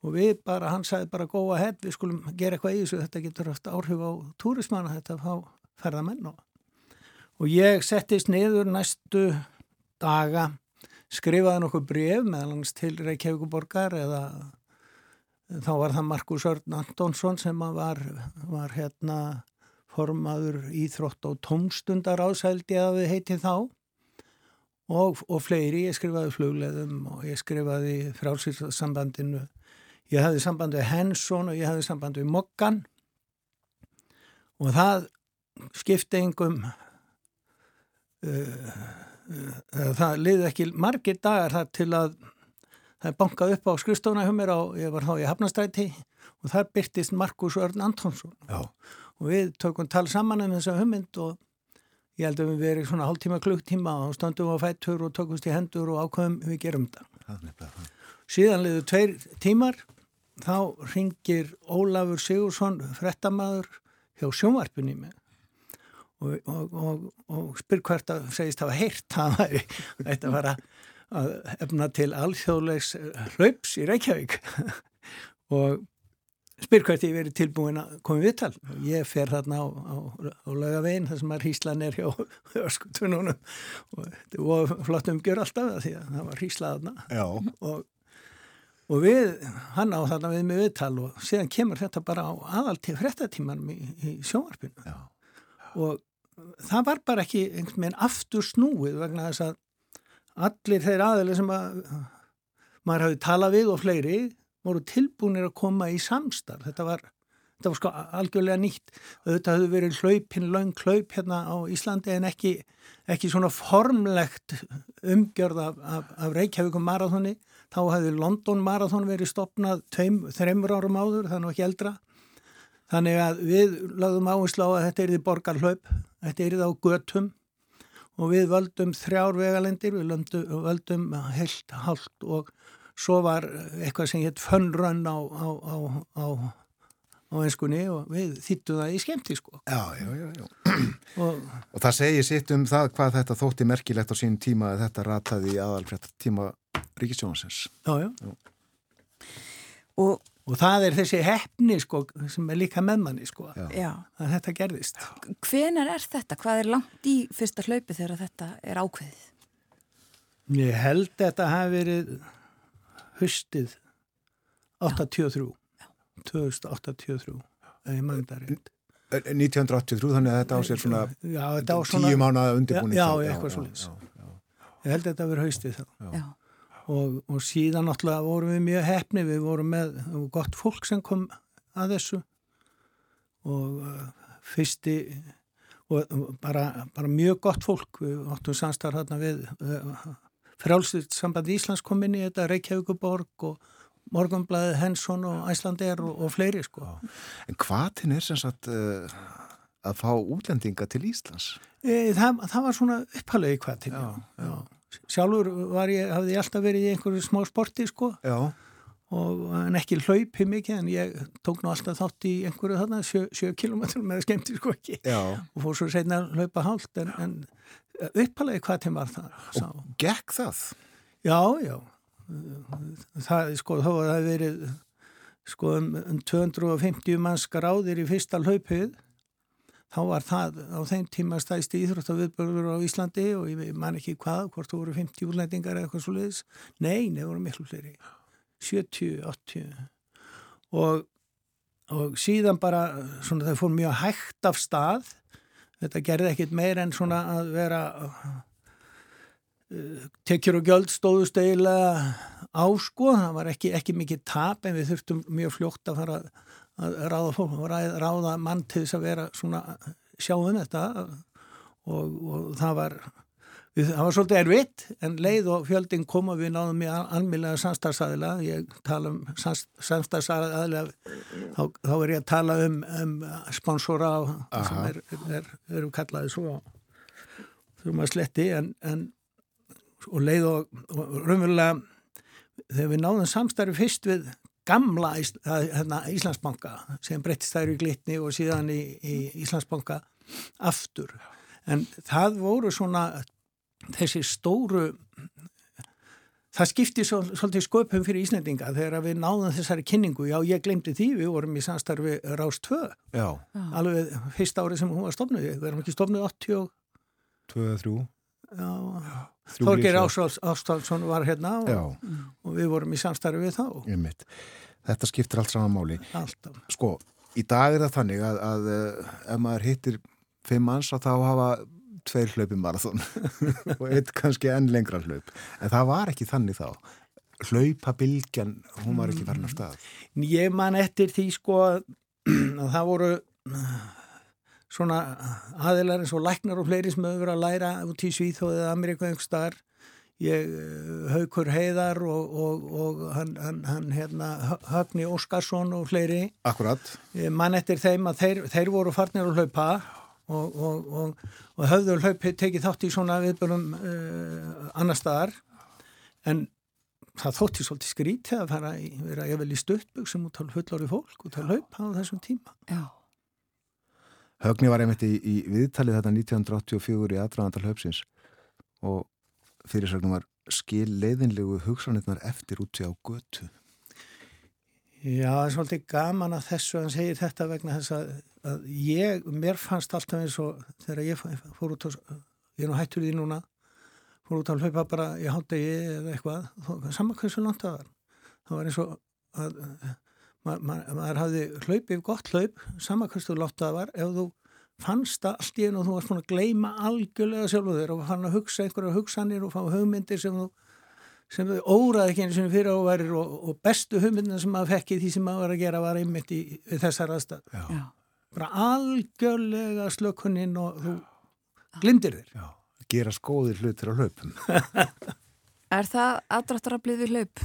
og við bara, hann sagði bara góða hedd, við skulum gera eitthvað í þessu þetta getur haft áhrif á túrismanna þetta að fá ferðamenn og ég settist niður næstu daga skrifaði nokkuð bref meðal hans til Reykjavíkuborgar eða þá var það Markus Örn Antonsson sem var, var hérna formaður íþrótt og tómstundar ásældi að við heiti þá. Og, og fleiri, ég skrifaði flugleðum og ég skrifaði frálsýrsambandinu ég hafði samband við Hensson og ég hafði samband við Mokkan og það skipti engum uh, það liði ekki margir dagar þar til að það er bankað upp á skrifstofna hjá mér á, ég var þá í Hafnastræti og þar byrtist Markus Örn Antonsson. Já. og við tökum tala saman um þessa hugmynd og ég held að við verið svona hálftíma klukktíma og stöndum á fættur og tökumst í hendur og ákveðum við gerum þetta. Síðan liður tveir tímar þá ringir Ólafur Sigursson frettamæður hjá sjónvarpunni með og, og, og, og spyr hvert að segist hafa heyrt að það ætti að fara að efna til alþjóðlegs hlaups í Reykjavík. Og spyr hvert ég verið tilbúin að koma viðtal. Og ég fer þarna á, á, á laugavegin þar sem að hýslan er hjá öskutununum og þetta var flott umgjör alltaf því að það var hýslaðna og Og við, hann á þarna við með viðtal og síðan kemur þetta bara á aðal til frettatímanum í, í sjónvarpinu. Já og það var bara ekki einhvern veginn aftur snúið vegna þess að allir þeir aðeins sem að maður hafi talað við og fleiri voru tilbúinir að koma í samstarf. Þetta var, þetta var sko algjörlega nýtt. Þetta hefði verið hlaupin lang hlaup hérna á Íslandi en ekki, ekki svona formlegt umgjörð af, af, af Reykjavíkum marathóni þá hefði London marathón verið stopnað tveim, þreymur árum áður, það er nú ekki eldra Þannig að við lagðum áherslu á að þetta er því borgarhlaup, þetta er því á götum og við völdum þrjár vegalendir, við völdum, völdum heilt, halvt og svo var eitthvað sem hétt fönnrönn á, á, á, á á einskunni og við þýttum það í skemmti sko. Já, já, já, já. Og, og það segir sitt um það hvað þetta þótti merkilegt á sín tíma að þetta rataði aðalfrétt tíma Ríkisjónsins. Já, já. já. Og og það er þessi hefni sko sem er líka meðmanni sko. Já. að þetta gerðist. Hvenar er þetta? Hvað er langt í fyrsta hlaupi þegar þetta er ákveðið? Ég held þetta hafi verið höstið 83 2083 eða ég maður þetta reynd 1983 þannig að þetta á sér svona, já, svona tíu mánu undirbúning Já, já eitthvað svona Ég held þetta að vera höstið þá. Já og, og síðan náttúrulega vorum við mjög hefni, við vorum með gott fólk sem kom að þessu og uh, fyrsti og bara, bara mjög gott fólk við áttum samstarf hérna við frjálslut sambandi Íslands kom inn í þetta Reykjavíkuborg og Morgonblæði Hensson og Æslander og, og fleiri sko. En hvaðin er sem sagt uh, að fá útlendinga til Íslands? E, það, það var svona upphaldið hvaðin, já, já. já. Sjálfur var ég, hafði ég alltaf verið í einhverju smá sporti sko. Já. Og, en ekki hlaupi mikið en ég tók nú alltaf þátt í einhverju þarna, sjö, sjö kilometrum með skemmti sko ekki. Já. Og fór svo seinna að hlaupa hálft en, en upphaldið hvaðin var það. Sá. Og gekk það? Já, já það, sko, þá var það verið sko um, um 250 manns gráðir í fyrsta hlaupið þá var það á þeim tíma stæðst íþróttaviðbörður á Íslandi og ég man ekki hvað, hvort þú voru 50 úrlætingar eða eitthvað svo leiðis, nei, voru miklu fleiri. 70, 80 og, og síðan bara svona það fór mjög hægt af stað. Þetta gerði ekkit meir en svona að vera tekjur og gjöld stóðust eiginlega á sko, það var ekki, ekki mikið tap en við þurftum mjög fljótt að fara að ráða fólk, að ráða mann til þess að vera svona sjáum þetta og, og það var við, það var svolítið erfitt en leið og fjöldin kom og við náðum í almílega samstagsæðila, ég tala um samstagsæðila þá, þá er ég að tala um, um sponsora sem er, er, eru kallaði svo þurfum að sletti en, en og leið og, og raunverulega þegar við náðum samstarfi fyrst við gamla hérna, Íslandsbanka sem breyttist þær í glitni og síðan í, í Íslandsbanka aftur. En það voru svona þessi stóru það skipti svo, svolítið sköpum fyrir Íslandinga þegar við náðum þessari kynningu. Já ég glemdi því við vorum í samstarfi Rás 2 já. alveg fyrst árið sem hún var stofnuð. Við erum ekki stofnuð 80 2-3 já Þorgir Ástálsson var hérna og, og við vorum í samstarfi við þá. Þetta skiptir allt saman máli. Alltaf. Sko, í dag er það þannig að, að ef maður hittir fimm manns að þá hafa tveir hlaupi marathón og eitt kannski enn lengra hlaup. En það var ekki þannig þá. Hlaupabilgjan, hún var ekki farin af stað. Ég man eftir því sko að það voru svona aðilar eins og læknar og fleiri sem hefur verið að læra út í Svíþóð eða Ameríku einhver starf ég haukur heiðar og, og, og hann, hann, hann hérna, Höfni Óskarsson og fleiri. Akkurat mann eftir þeim að þeir, þeir voru farnir að hlaupa og, og höfðu hlaupi tekið þátt í svona viðbjörnum uh, annar staðar. En það þótti svolítið skrítið að fara í, vera ég vel í stuttbögg sem út á fullori fólk út á hlaup á þessum tíma. Já Högni var einmitt í, í viðtalið þetta 1984 í aðdraðandal höfsins og fyrirsögnum var skil leiðinlegu hugsanirnar eftir úti á götu. Já, það er svolítið gaman að þessu að hann segir þetta vegna þess að, að ég, mér fannst alltaf eins og þegar ég fór út á, ég er nú hættur því núna, fór út á hlaupa bara í hátegi eða eitthvað, saman hversu langt það var. Það var eins og að maður, maður, maður hafði hlaupið gott hlaup, langt það var, ef þú fannst allt í enn og þú varst búin að gleima algjörlega sjálfu þér og fann að hugsa einhverja hugsanir og fá hugmyndir sem þú sem þau óraði ekki eins og fyrir áværir og, og bestu hugmyndina sem maður fekk í því sem maður var að gera var einmitt í, í þessar aðstæð bara algjörlega slökunnin og þú glimtir þér. Já, gera skóðir hlutir á hlaupum. Er það aðdraftaraflið við hlaup?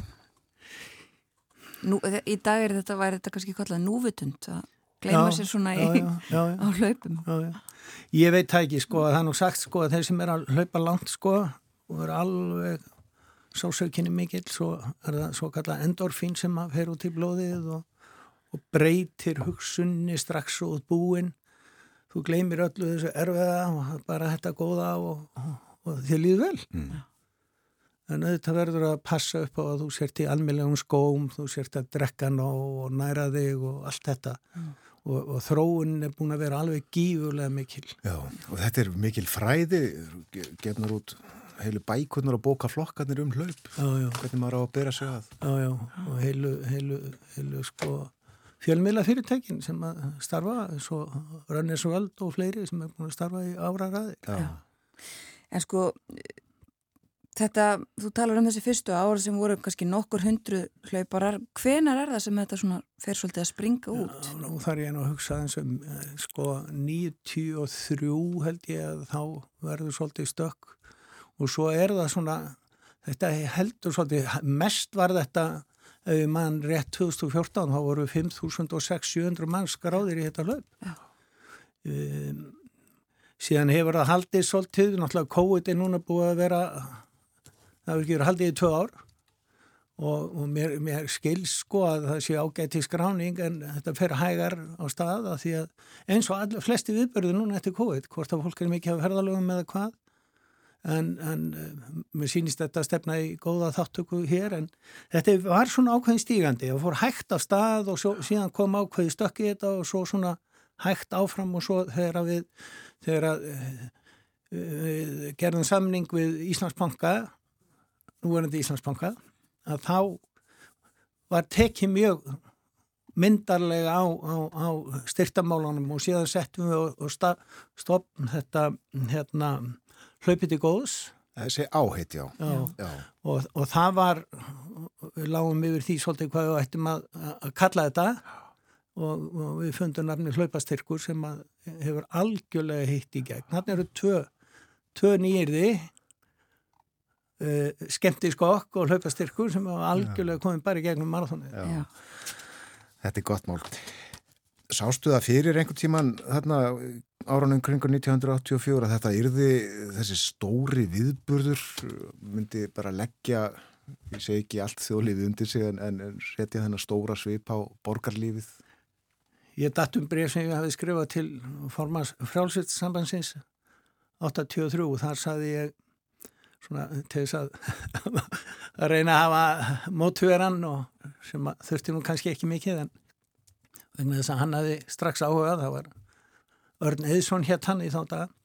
Nú, í dag er þetta, væri þetta kannski kallað núvitund að gleyma sér svona í, já, já, já, á hlaupum. Ég veit það ekki sko, það er nú sagt sko að þeir sem er að hlaupa langt sko og er alveg sásaukinni mikill, svo er það svo kallað endorfín sem að fer út í blóðið og, og breytir hugsunni strax út búin. Þú gleymir öllu þessu erfiða og bara þetta góða og, og, og þið líður vel. Mm. En þetta verður að passa upp á að þú sért í almeinlegum skóm þú sért að drekka ná og næra þig og allt þetta mm og, og þróun er búin að vera alveg gífurlega mikil. Já, og þetta er mikil fræði, gefnar út heilu bækunar og bóka flokkarnir um hlaup, já, já. hvernig maður á að bera sig að. Já, já, og heilu, heilu, heilu sko fjölmila fyrirtækin sem að starfa, svo Rönnes og Völd og fleiri sem er búin að starfa í ára ræðir. Já. En sko, þetta, þú talar um þessi fyrstu ára sem voru kannski nokkur hundru hlauparar, hvenar er það sem þetta svona fer svolítið að springa út? Já, nú þarf ég nú að hugsa eins um sko 93 held ég að þá verður svolítið stökk. Og svo er það svona þetta heldur svolítið, mest var þetta ef mann rétt 2014 þá voru 5.600 mann skráðir í þetta hlaup. Um, síðan hefur það haldið svolítið, náttúrulega COVID er núna búið að vera það hefur ekki verið haldið í tvö ár. Og, og mér, mér skils sko að það sé ágæti skráning en þetta fer hægar á stað að því að eins og allir flesti viðbörðu núna eftir COVID, hvort að fólk er mikið af herðalögum eða hvað en, en mér sýnist þetta að stefna í góða þáttöku hér en þetta var svona ákveðin stígandi og fór hægt af stað og svo, síðan kom ákveði stökki þetta og svo svona hægt áfram og svo þegar við, þegar að, við gerðum samning við Íslandsbanka nú er þetta Íslandsbanka að þá var tekið mjög myndarlega á, á, á styrtamálunum og síðan settum við og stopn þetta hérna, hlaupið til góðs Þessi áheit, já. já. já. Og, og það var, við lágum yfir því svolítið hvað við ættum að, að kalla þetta og, og við fundum nafni hlaupastyrkur sem hefur algjörlega hitt í gegn. Þannig eru tvö, tvö nýjirði uh, skemmti skokk og hlaupastyrkur sem var algjörlega komið bara í gegnum marathónu. Þetta er gott mál. Sástu það fyrir einhvern tíman þarna áranum kringur 1984 að þetta yrði þessi stóri viðburður myndi bara leggja ég segi ekki allt þjóðlífið undir sig en, en setja þennan stóra svip á borgarlífið Ég datt um breyf sem ég hafi skrifað til formans frjálsvitsambansins 83 og þar saði ég svona til þess að að reyna að hafa mótveran og sem þurfti nú kannski ekki mikið en vegna þess að hann hafi strax áhugað, það var Örn Eðsson hétt hann í þá dag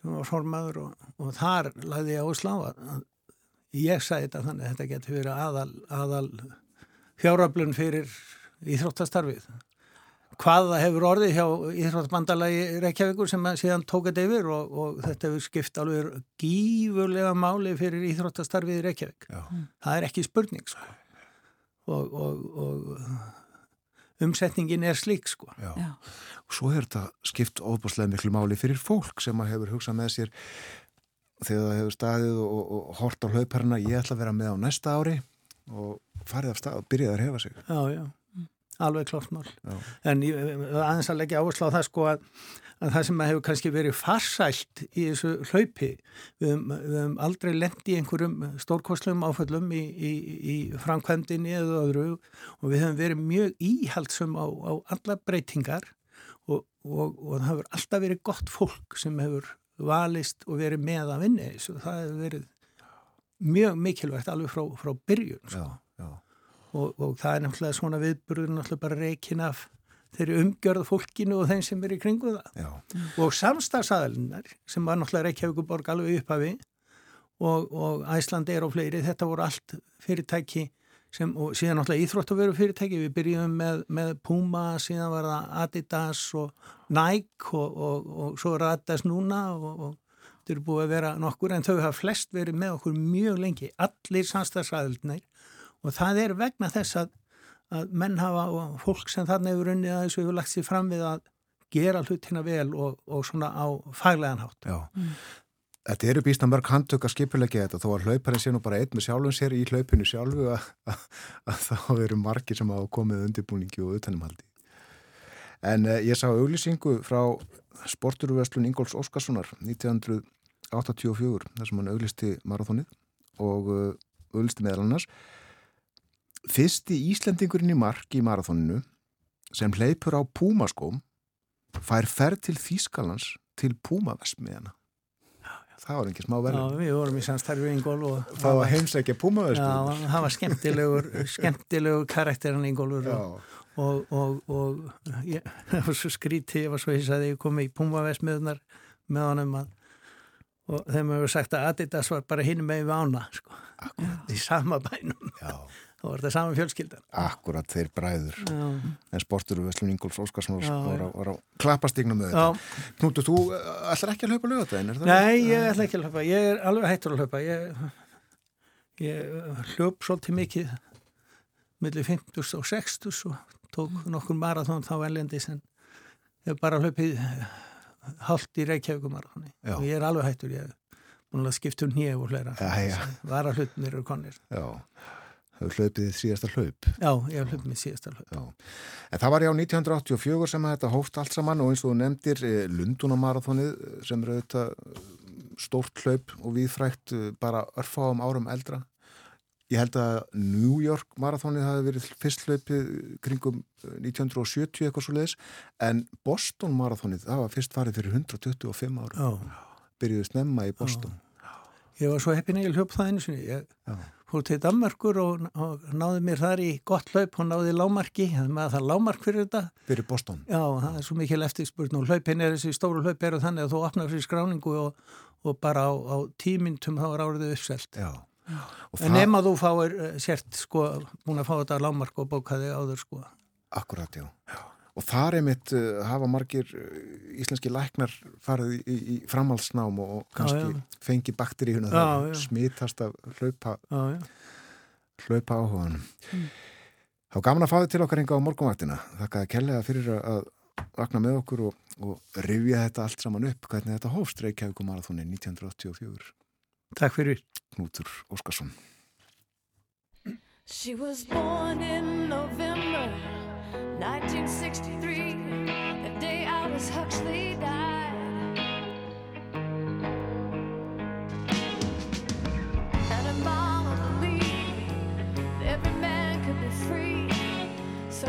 sem var formaður og, og þar lagði ég áslá að ég sagði þetta þannig að þetta getur verið aðal, aðal fjáröflun fyrir íþróttastarfið hvað það hefur orðið hjá Íþróttbandalagi Reykjavíkur sem síðan tók þetta yfir og, og þetta hefur skipt alveg gífurlega máli fyrir Íþróttastarfið Reykjavík. Já. Það er ekki spurning sko. Og, og, og umsetningin er slík sko. Já. Já. Og svo er þetta skipt óbúslega miklu máli fyrir fólk sem að hefur hugsað með sér þegar það hefur staðið og hort á hlauparna ég ætla að vera með á næsta ári og farið af stað og byrjaði að hefa sig. Já, já alveg klart mál Já. en ég, aðeins að leggja áherslu á það sko að, að það sem hefur kannski verið farsælt í þessu hlaupi við höfum aldrei lendi í einhverjum stórkostlum áföllum í, í, í framkvæmdini eða öðru og við höfum verið mjög íhaldsum á, á alla breytingar og, og, og það hefur alltaf verið gott fólk sem hefur valist og verið með að vinna þessu það hefur verið mjög mikilvægt alveg frá, frá byrjun sko. Já, já og, og það er náttúrulega svona viðburður náttúrulega bara reikin af þeirri umgjörð fólkinu og þeim sem er í kringu það. Já. og samstagsæðalinnar sem var náttúrulega Reykjavíkuborg alveg upphafi og, og Æslandi er á fleiri þetta voru allt fyrirtæki sem, og síðan náttúrulega íþróttaveru fyrirtæki við byrjum með, með Puma síðan var það Adidas og Nike og, og svo er Adidas núna og þetta eru búið að vera nokkur en þau hafa flest verið með okkur mjög lengi. Allir samstagsæðalinnar og það er vegna þess að, að menn hafa og fólk sem þarna hefur unnið að þessu hefur lagt sér fram við að gera hlutina vel og, og svona á faglegan hátt. Já. Mm. Þetta eru býst að mörg handtök að skipulegja þetta þó að hlauparinn sé nú bara einn með sjálfum sér í hlaupinu sjálfu að, að, að þá eru margir sem hafa komið undirbúningi og utanumhaldi. En eh, ég sá auglýsingu frá sporturuvestlun Ingóls Óskarssonar 1984 þar sem hann auglýsti marathónið og uh, auglýsti meðal annars Fyrsti Íslendingurinn í mark í marathóninu sem hleypur á Púmaskóm fær ferð til Þýskalands til Púmavesmiðana. Það var ekki smá verður. Já, við vorum í samstarfið Ingól og... Það var heimsækja Púmavesmiðana. Já, það var skemmtilegur, skemmtilegur karakterin Ingólur og, og, og, og ég, það var svo skrítið, ég var svo hins að ég kom í Púmavesmiðunar með honum að og þeim hefur sagt að Adidas var bara hinn með við ána, sko. Akkurat. Í sama bænum. Já. Þá var þetta saman fjölskyldan? Akkurat þeir bræður. Já, en sportur við Veslun Ingolf Óskarsson var, á- á þetta Knútu, þú eh, ætlar ekki að hlaupa er það? Nei, ég ætla ekki að hlaupa. Ég er alveg hættur að hlaupa. Ég, ég hljóp svolítið mikið millir 50 og 60 og tók nokkur marathón þá erlendis en ég bara hlaupið hálft í Reykjavíkumarathóni Já. og ég er alveg hættur. Ég hef búin að skipta um nýja og hlera Jæja. vara hlutnir eru konir Já, þau hlaupið síðasta hlaup Já, ég hef hlaupið síðasta hlaup Já. En það var já 1984 sem að þetta hóft allt saman og eins og þú nefndir eh, Lundunamarathonið sem eru þetta eh, stórt hlaup og viðfrækt eh, bara örfáum árum eldra. Ég held að New York marathonið hafi verið fyrst hlaupið kringum eh, 1970 eitthvað svo leiðis en Boston marathonið það var fyrst farið fyrir 125 árum. Já, Byrjuðu snemma í Boston. ég var svo heppin að ég hljóp það einu sinni ég Já. Fór til Danmarkur og, og náði mér þar í gott hlaup og náði lámarki, það með að það er lámark fyrir þetta Fyrir Boston. Já, það er svo mikil eftirspurn og hlaupin er þessi stóru hlaup eru þannig að þú opnar fyrir skráningu og, og bara á, á tímintum þá er árið uppselt. Já. En nema þú fáir uh, sért sko búin að fá þetta lámark og bókaði áður sko. Akkurat, já. Og þar einmitt uh, hafa margir uh, íslenski læknar farið í, í, í framhaldsnám og kannski Já, já. fengi bakteríuna Já, það já. smitast af hlaupa, Já, já. hlaupa áhuganum. Þá gaman að fá þið til okkar enga á morgunvaktina. Þakkaði kellega fyrir að- að vakna með okkur og, og rifja þetta allt saman upp, hvernig þetta hófst Reykjavík marathóni 1984. Takk fyrir. Knútur Óskarsson. She was born in November 1963, the day Aldous Huxley died. And mama believed every man could be free. So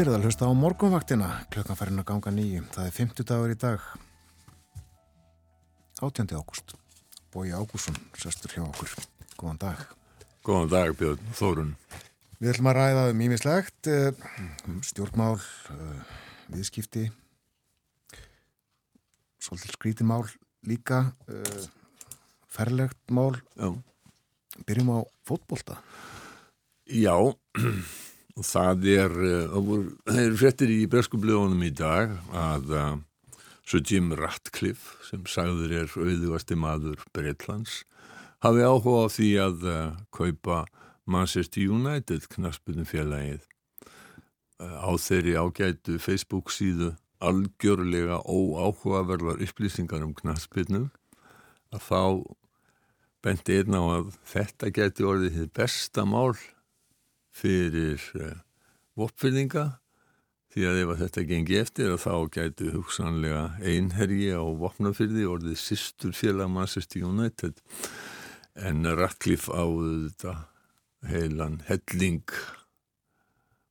Þið eruð að hlusta á morgunvaktina, klukkan farin að ganga nýjum. Það er 50 dagur í dag, 18. ágúst. Bói Ágússon, sestur hjá okkur. Góðan dag. Góðan dag Björn Þórun. Við ætlum að ræða um ímislegt, um stjórnmál, uh, viðskipti, svolítið skrítimál líka, uh, ferlegt mál. Já. Byrjum á fótbolta. Já, það er, eh, það eru fréttir í breskublöðunum í dag að uh, svo Jim Ratcliffe sem sagður er auðvasti maður Breitlands hafi áhuga á því að uh, kaupa Manchester United knaspunum félagið á þeirri ágætu Facebook síðu algjörlega óáhugaverðar upplýsingar um knaspinu að þá benti einn á að þetta geti orðið þið besta mál fyrir uh, vopfyrðinga því að ef að þetta gengi eftir að þá gætu hugsanlega einherji á vopnafyrði orðið sýstur félag Manchester United. En Ratcliffe á þetta heilan helling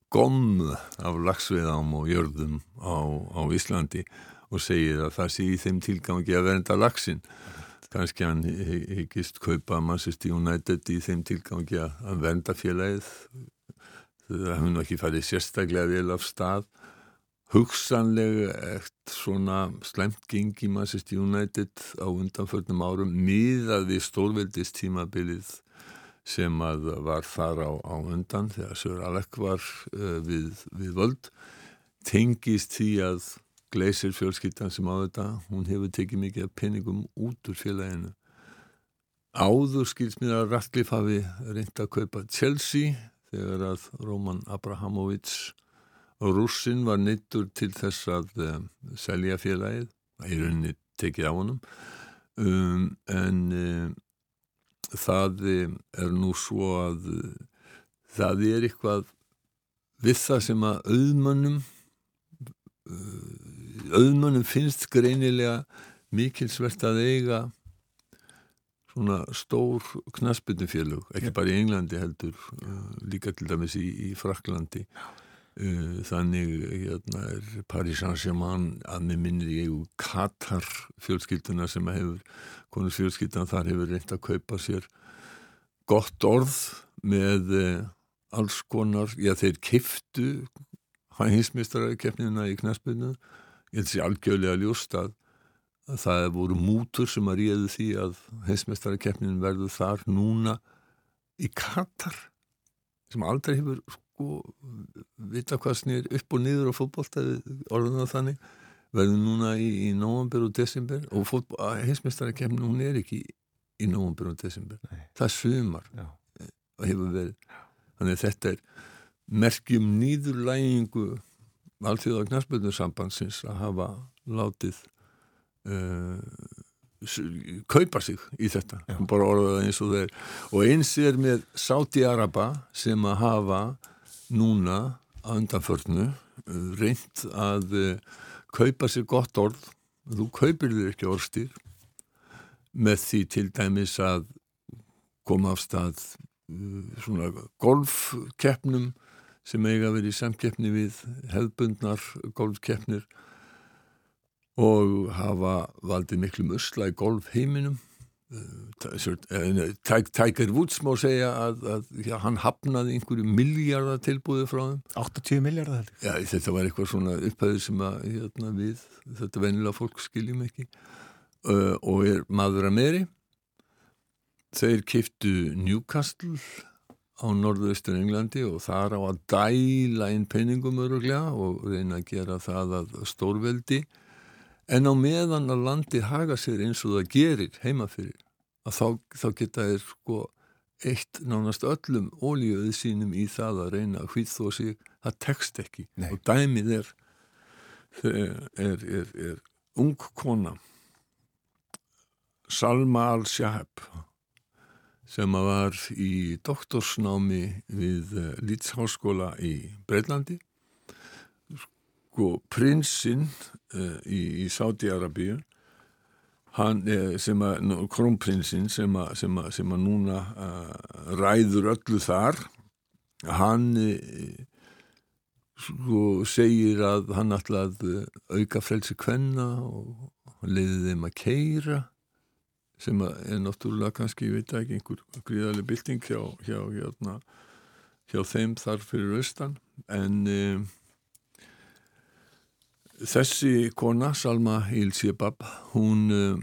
gomm af lagsveðám og jörðum á, á Íslandi og segir að það sé í þeim tilgangi að vernda lagsin kannski hann hy- hyggist kaupa Manchester United í þeim tilgangi að vernda félagið. Það hefur nú ekki farið sérstaklega vel af stað. Hugsanlega eitt svona slæmt gengi Manchester United á undanförnum árum miðað við stórveldist tímabilið sem að var þar á, á undan þegar Sör Alek var uh, við, við völd. Tengist því að Gleisir fjölskyldan sem á þetta. Hún hefur tekið mikið af peningum út úr félaginu. Áður skils mér að Ratcliffe hafi reynd að kaupa Chelsea þegar að Roman Abrahamovits rússin var neittur til þess að um, selja félagið í rauninni tekið á honum. Um, en um, það um, er nú svo að það er eitthvað við það sem að auðmönnum uh, auðmönnum finnst greinilega mikilsvert að eiga svona stór knaspindufélög, ekki bara í Englandi heldur, uh, líka til dæmis í, í Fraklandi uh, þannig hérna, er Paris Saint-Germain að með minnir ég Katar fjölskylduna sem hefur konus fjölskyldan þar hefur reynd að kaupa sér gott orð með uh, alls konar, já þeir kiftu hinsmistarakeppnina í knaspinu ég held sér algjörlega ljóst að að það voru mútur sem að ríðu því að heimsmeistarakeppnin verður þar núna í Katar sem aldrei hefur sko vita hvað snýr upp og niður á fótbolta orðuna þannig verður núna í, í nóvambur og desember og heimsmeistarakeppnin hún er ekki í, nóvambur og desember. Nei. það sumar hefur verið. Þannig að þetta er merkjum nýðurlægingu alþjóða knarspöldursambandsins að hafa látið uh, kaupa sig í þetta. Já. bara orðaða eins og þeir og eins er með Sáti-Araba sem að hafa núna að undanförnu uh, reynt að uh, kaupa sér gott orð. Þú kaupir þér ekki orðstýr með því til dæmis að koma af stað uh, svona golfkeppnum sem eiga verið í samkeppni við hefðbundnar golfkeppnir og hafa valdið miklu musla í golfheiminum. Tiger Woods má segja að, að já, hann hafnaði einhverju miljardar tilbúið frá þeim. 80 miljardar heldur. Já, þetta var eitthvað svona upphæður sem að hérna, við, þetta venjulega fólk skiljum ekki. Uh, og er maður að meiri þeir kiftu Newcastle á norðaustur Englandi og þar á að dæla inn penningum öruglega og reyna að gera það að stórveldi. En á meðan að landi haga sér eins og það gerir heima fyrir að þá, þá geta þeir sko eitt nánast öllum ólíuðið sínum í það að reyna að hvít þó sig. Það tekst ekki. Nei. og dæmið er er, er, er, er ung kona Salma al-Shahab sem var í doktorsnámi við uh, Lítsháskóla í Breitlandi sko prinsinn uh, í, í Sáti-Arabíu eh, krónprinsinn sem að, sem að, sem að núna uh, ræður öllu þar hann uh, sko segir að hann ætla að eh, auka frelsi kvenna og leiði þeim að keira sem er náttúrulega kannski, ég veit ekki, einhver gríðarlega bylting hjá, hjá, hjá, hjá þeim þar fyrir austan en um, þessi kona, Salma Ilsebab, hún um,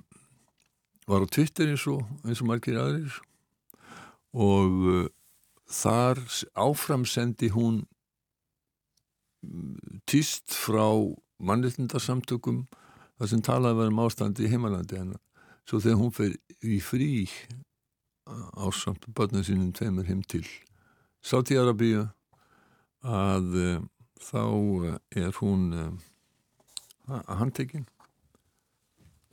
var á Twitter eins og, eins og margir aðrir og uh, þar áframsendi hún týst frá mannreitindarsamtökum þar sem talaði var um ástandi í heimalandi hennar. Svo þegar hún fer í frí ásamt börnum sínum tveimur heim til Sáti-Arabíu að uh, þá er hún uh, handtekinn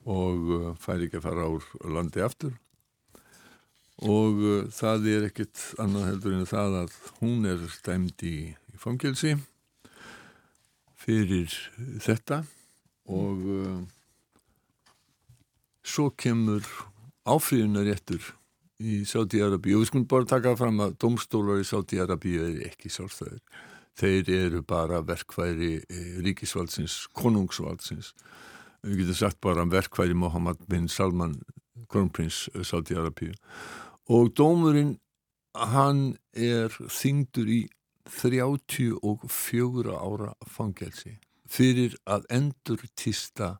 og uh, fær ekki að fara úr landi aftur. Og það er ekkit annað heldur en það að hún er stæmd í, í fangelsi fyrir þetta og uh, svo kemur áfríðunaréttur í Sáti-Arabíu og við skulum bara taka fram að domstólar í Sáti-Arabíu er ekki sjálfstæðir. Þeir eru bara verkværi eh, ríkisvaldsins, konungsvaldsins. Við getum sagt bara verkværi Mohammed bin Salman kronprins Sáti-Arabíu og dómurinn hann er þingdur í 34 ára fangelsi fyrir að endur týsta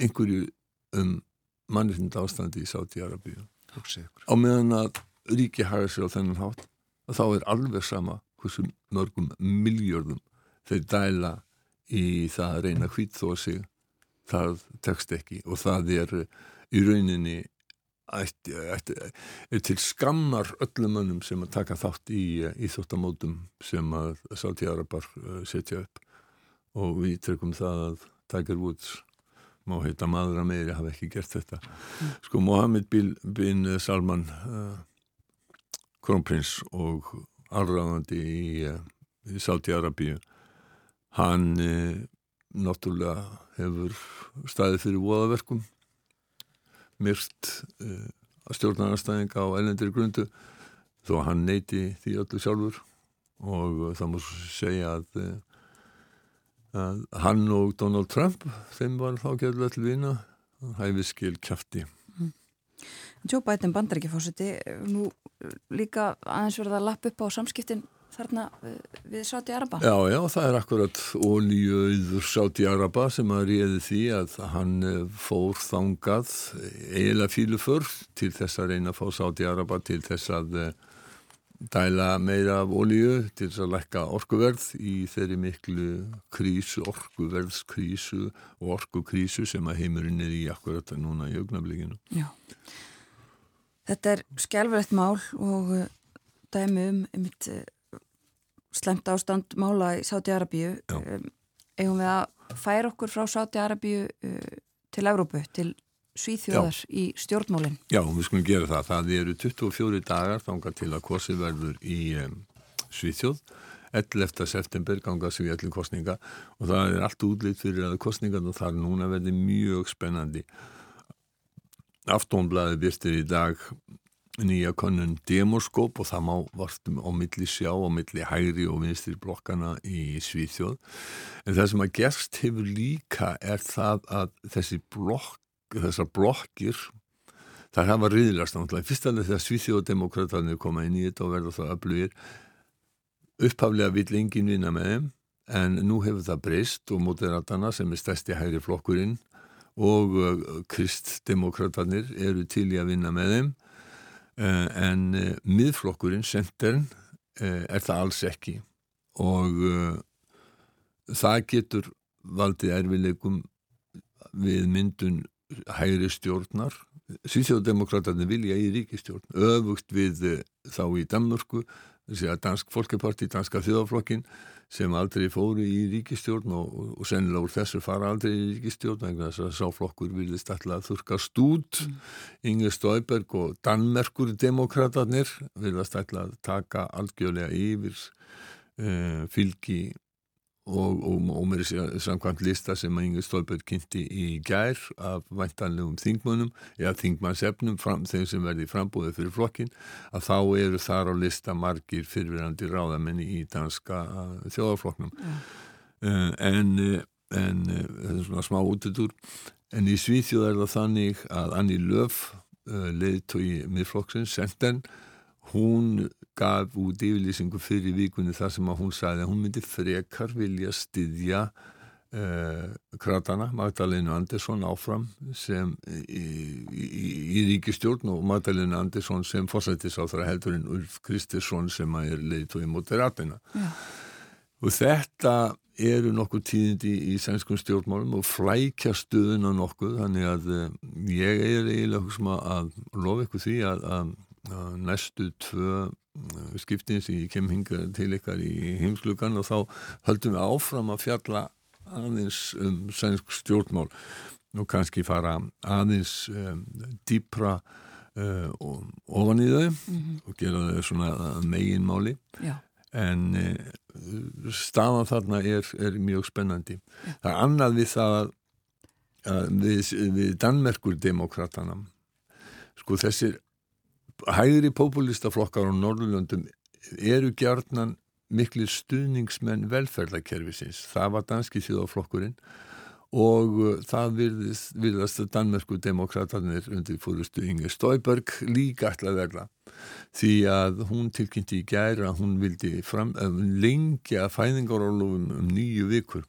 einhverju um mannirtinda ástandi í Sáti-Arabíu á meðan að ríki hafa sér á þennan hátt þá er alveg sama hversu mörgum miljörðum þeir dæla í það að reyna hvít þó sig. Það tekst ekki og það er í rauninni ætti, ætti, er til skammar öllum mönnum sem að taka þátt í íþóttamótum sem að Sáti-Arabar setja upp. Og við trekum það að Tiger Woods má heita maður að meiri hafa ekki gert þetta. Sko Mohammed bin Salman uh, kronprins og allræðandi í, uh, í Sáti-Arabíu hann uh, náttúrulega hefur staðið fyrir voðaverkum myrt uh, stjórnarnarstæðinga á ellendir grundu þó hann neyti því öllu sjálfur. Og það mús segja að, að hann og Donald Trump þeim var þá gerðlega til vina hæfiskil kæfti mm. Joe Biden bandar ekki fórseti nú líka aðeins verða að lappa upp á samskiptin þarna við Sáti Araba Já, já, það er akkurat ólíuður Sáti Araba sem að réði því að hann eh, fór þangað eiginlega fíluför til þess að reyna að fá Sáti Araba til þess að eh, dæla meira af ólíu til þess að lækka orkuverð í þeirri miklu krísu, orkuverðskrísu og orkukrísu sem að heimurinn er í akkurat núna í augnablikinu. Já. Þetta er skjálfrætt mál og eh, dæmi um mitt slemt ástand mála í Sáti-Arabíu um, eigum við að færa okkur frá Sáti-Arabíu uh, til Európu, til Svíþjóðar Já. í stjórnmólinn. Já, við skulum gera það. Það eru 24 dagar þángar til að korsið verður í um, Svíþjóð 11. september ganga sig allir kostninga og það er allt útlýtt fyrir að kostningan og það er núna verið mjög spennandi Aftónblæði byrstir í dag nýja konun demoskóp og það má vartum á milli sjá á milli hægri og vinstri blokkana í Svíþjóð en það sem að gerst hefur líka er það að þessi blokk þessar blokkir það hafa riðilegast náttúrulega. Fyrst alveg þegar Svíþjóðdemokraterni koma inn í þetta og verða það öflugir. Upphaflega vill engin vinna með þeim en nú hefur það breyst og mótiratana sem er stærsti hægri flokkurinn og kristdemokraterni eru til í að vinna með þeim. Eh, en eh, miðflokkurinn, senterinn, eh, er það alls ekki. Og það getur valdið erfileikum við myndun hægri stjórnar Svíþjóðdemokrátarnir vilja í ríkistjórn öfugt við þá í Danmörku þessi að Dansk Folkeparti, Danska þjóðaflokkin sem aldrei fóru í ríkistjórn og, og, sennilega úr þessu fara aldrei í ríkistjórn vegna þess að sáflokkur vilist alltaf að þurkast út mm. Inge Stauberg og Danmerkur demokraterni vilast alltaf taka algjörlega yfir uh, fylgi og, og, og mér er samkvæmt lista sem að Inge Stolberg kynnti í gær af væntanlegum þingmönnum eða þingmannsefnum, þeim sem verði frambúðið fyrir flokkin, að þá eru þar á lista margir fyrirverandi ráðamenni í danska þjóðaflokknum uh, en, uh, en uh, þetta er svona smá útudur en í Svíþjóð er það þannig að Anni Löf uh, leiðtói miðflokksins, Senten hún gaf út yfirlýsingu fyrir vikunni þar sem að hún sagði að hún myndi frekar vilja styðja uh, kratana Magdalenu Andersson áfram sem í, í, í ríkistjórn og Magdalenu Andersson sem fórsættis á þar heldur en Ulf Kristersson sem að er leiðtói moderatina Já. og þetta eru nokkuð tíðindi í sænskum stjórnmálum og flækja stöðuna nokkuð þannig að uh, ég er eiginlega hugsa að lofa ykkur því að, að, að næstu tvö skiptin sem ég kem hinga til ykkar í heimslugan og þá höldum við áfram að fjalla aðeins um sænsk stjórnmál og kannski fara aðeins um, dýpra uh, ofan í þau og gera þau svona meginmáli. Já, en uh, staðan þarna er, er mjög spennandi. Það er annað við það að, að við, við Danmerkur demokratana sko þessir hægri populistaflokkar á Norðurlöndum eru gjarnan miklir stuðningsmenn velferðarkerfisins. Það var danski þjóðaflokkurinn og uh, það virðast að Danmerku demokratarnir undir fórustu Inge Stauberg líka ætla að verða því að hún tilkynnti í gæra að hún vildi fram, uh, lengja fæðingarólufum um nýju vikur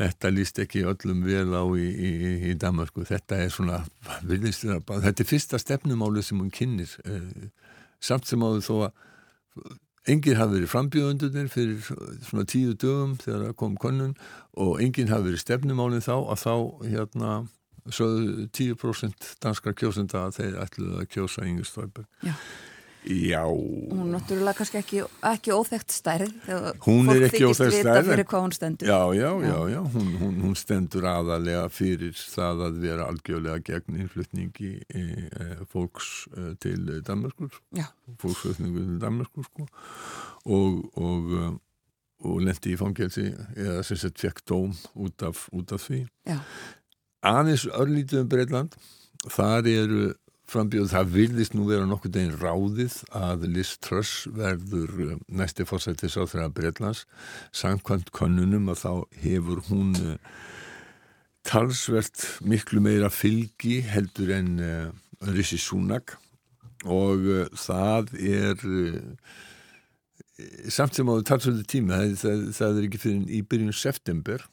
þetta líst ekki öllum vel á í, í, í Danmarku þetta er svona þetta er fyrsta stefnumáli sem hún kynnir eh, samt sem áður þó að enginn hafi verið frambjöðundunir fyrir svona tíu dögum þegar það kom könnun og enginn hafi verið stefnumálinn þá að þá hérna sögðu 10% danskar kjósenda að þeir ætluðu að kjósa Inge Stolberg. Já. Já. hún er náttúrulega kannski ekki, ekki óþekkt stærð Hún er fólk ekki þykist óþekkt vita stærð, fyrir en- hvað hún stendur Já, já, já, já, hún, hún, hún stendur aðalega fyrir það að vera algjörlega gegn innflutningi e, e, fólks e, til Danmarkur, Já. fólksflutningu til Danmarkur sko og, og, e, og lendi í fangelsi eða sem sett fekk dóm út af, út af því. Já. Aðeins örlítið um Breitland, þar eru frambjöð, það virðist nú vera nokkuð deginn ráðið að Liz Truss verður eh, næsti fórsættis á þeirra Breitlands samkvæmt könnunum að þá hefur hún uh, talsvert miklu meira fylgi heldur en uh, Rishi Sunak. Og það er samt sem áður talsvöldu tíma það, það, það er ekki fyrir í byrjun september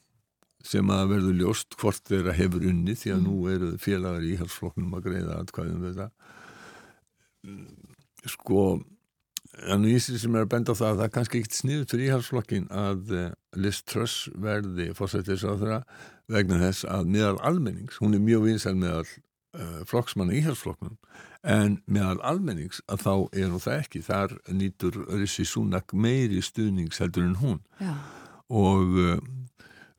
sem að verður ljóst hvort þeirra hefur unni því að nú eru félagar í halsflokknum að greiða atkvæðum við það sko en ég sem er að benda á það að það er kannski ekkert sniður fyrir íhalsflokkin að eh, Liz Truss verði fórsættis á þeirra vegna þess að meðal almennings, hún er mjög vinsæl meðal uh, flokksmanna íhalsflokknum en meðal almennings að þá er hún það ekki, þar nýtur Rissi Súnak meiri stuðnings heldur en hún. Já. og uh,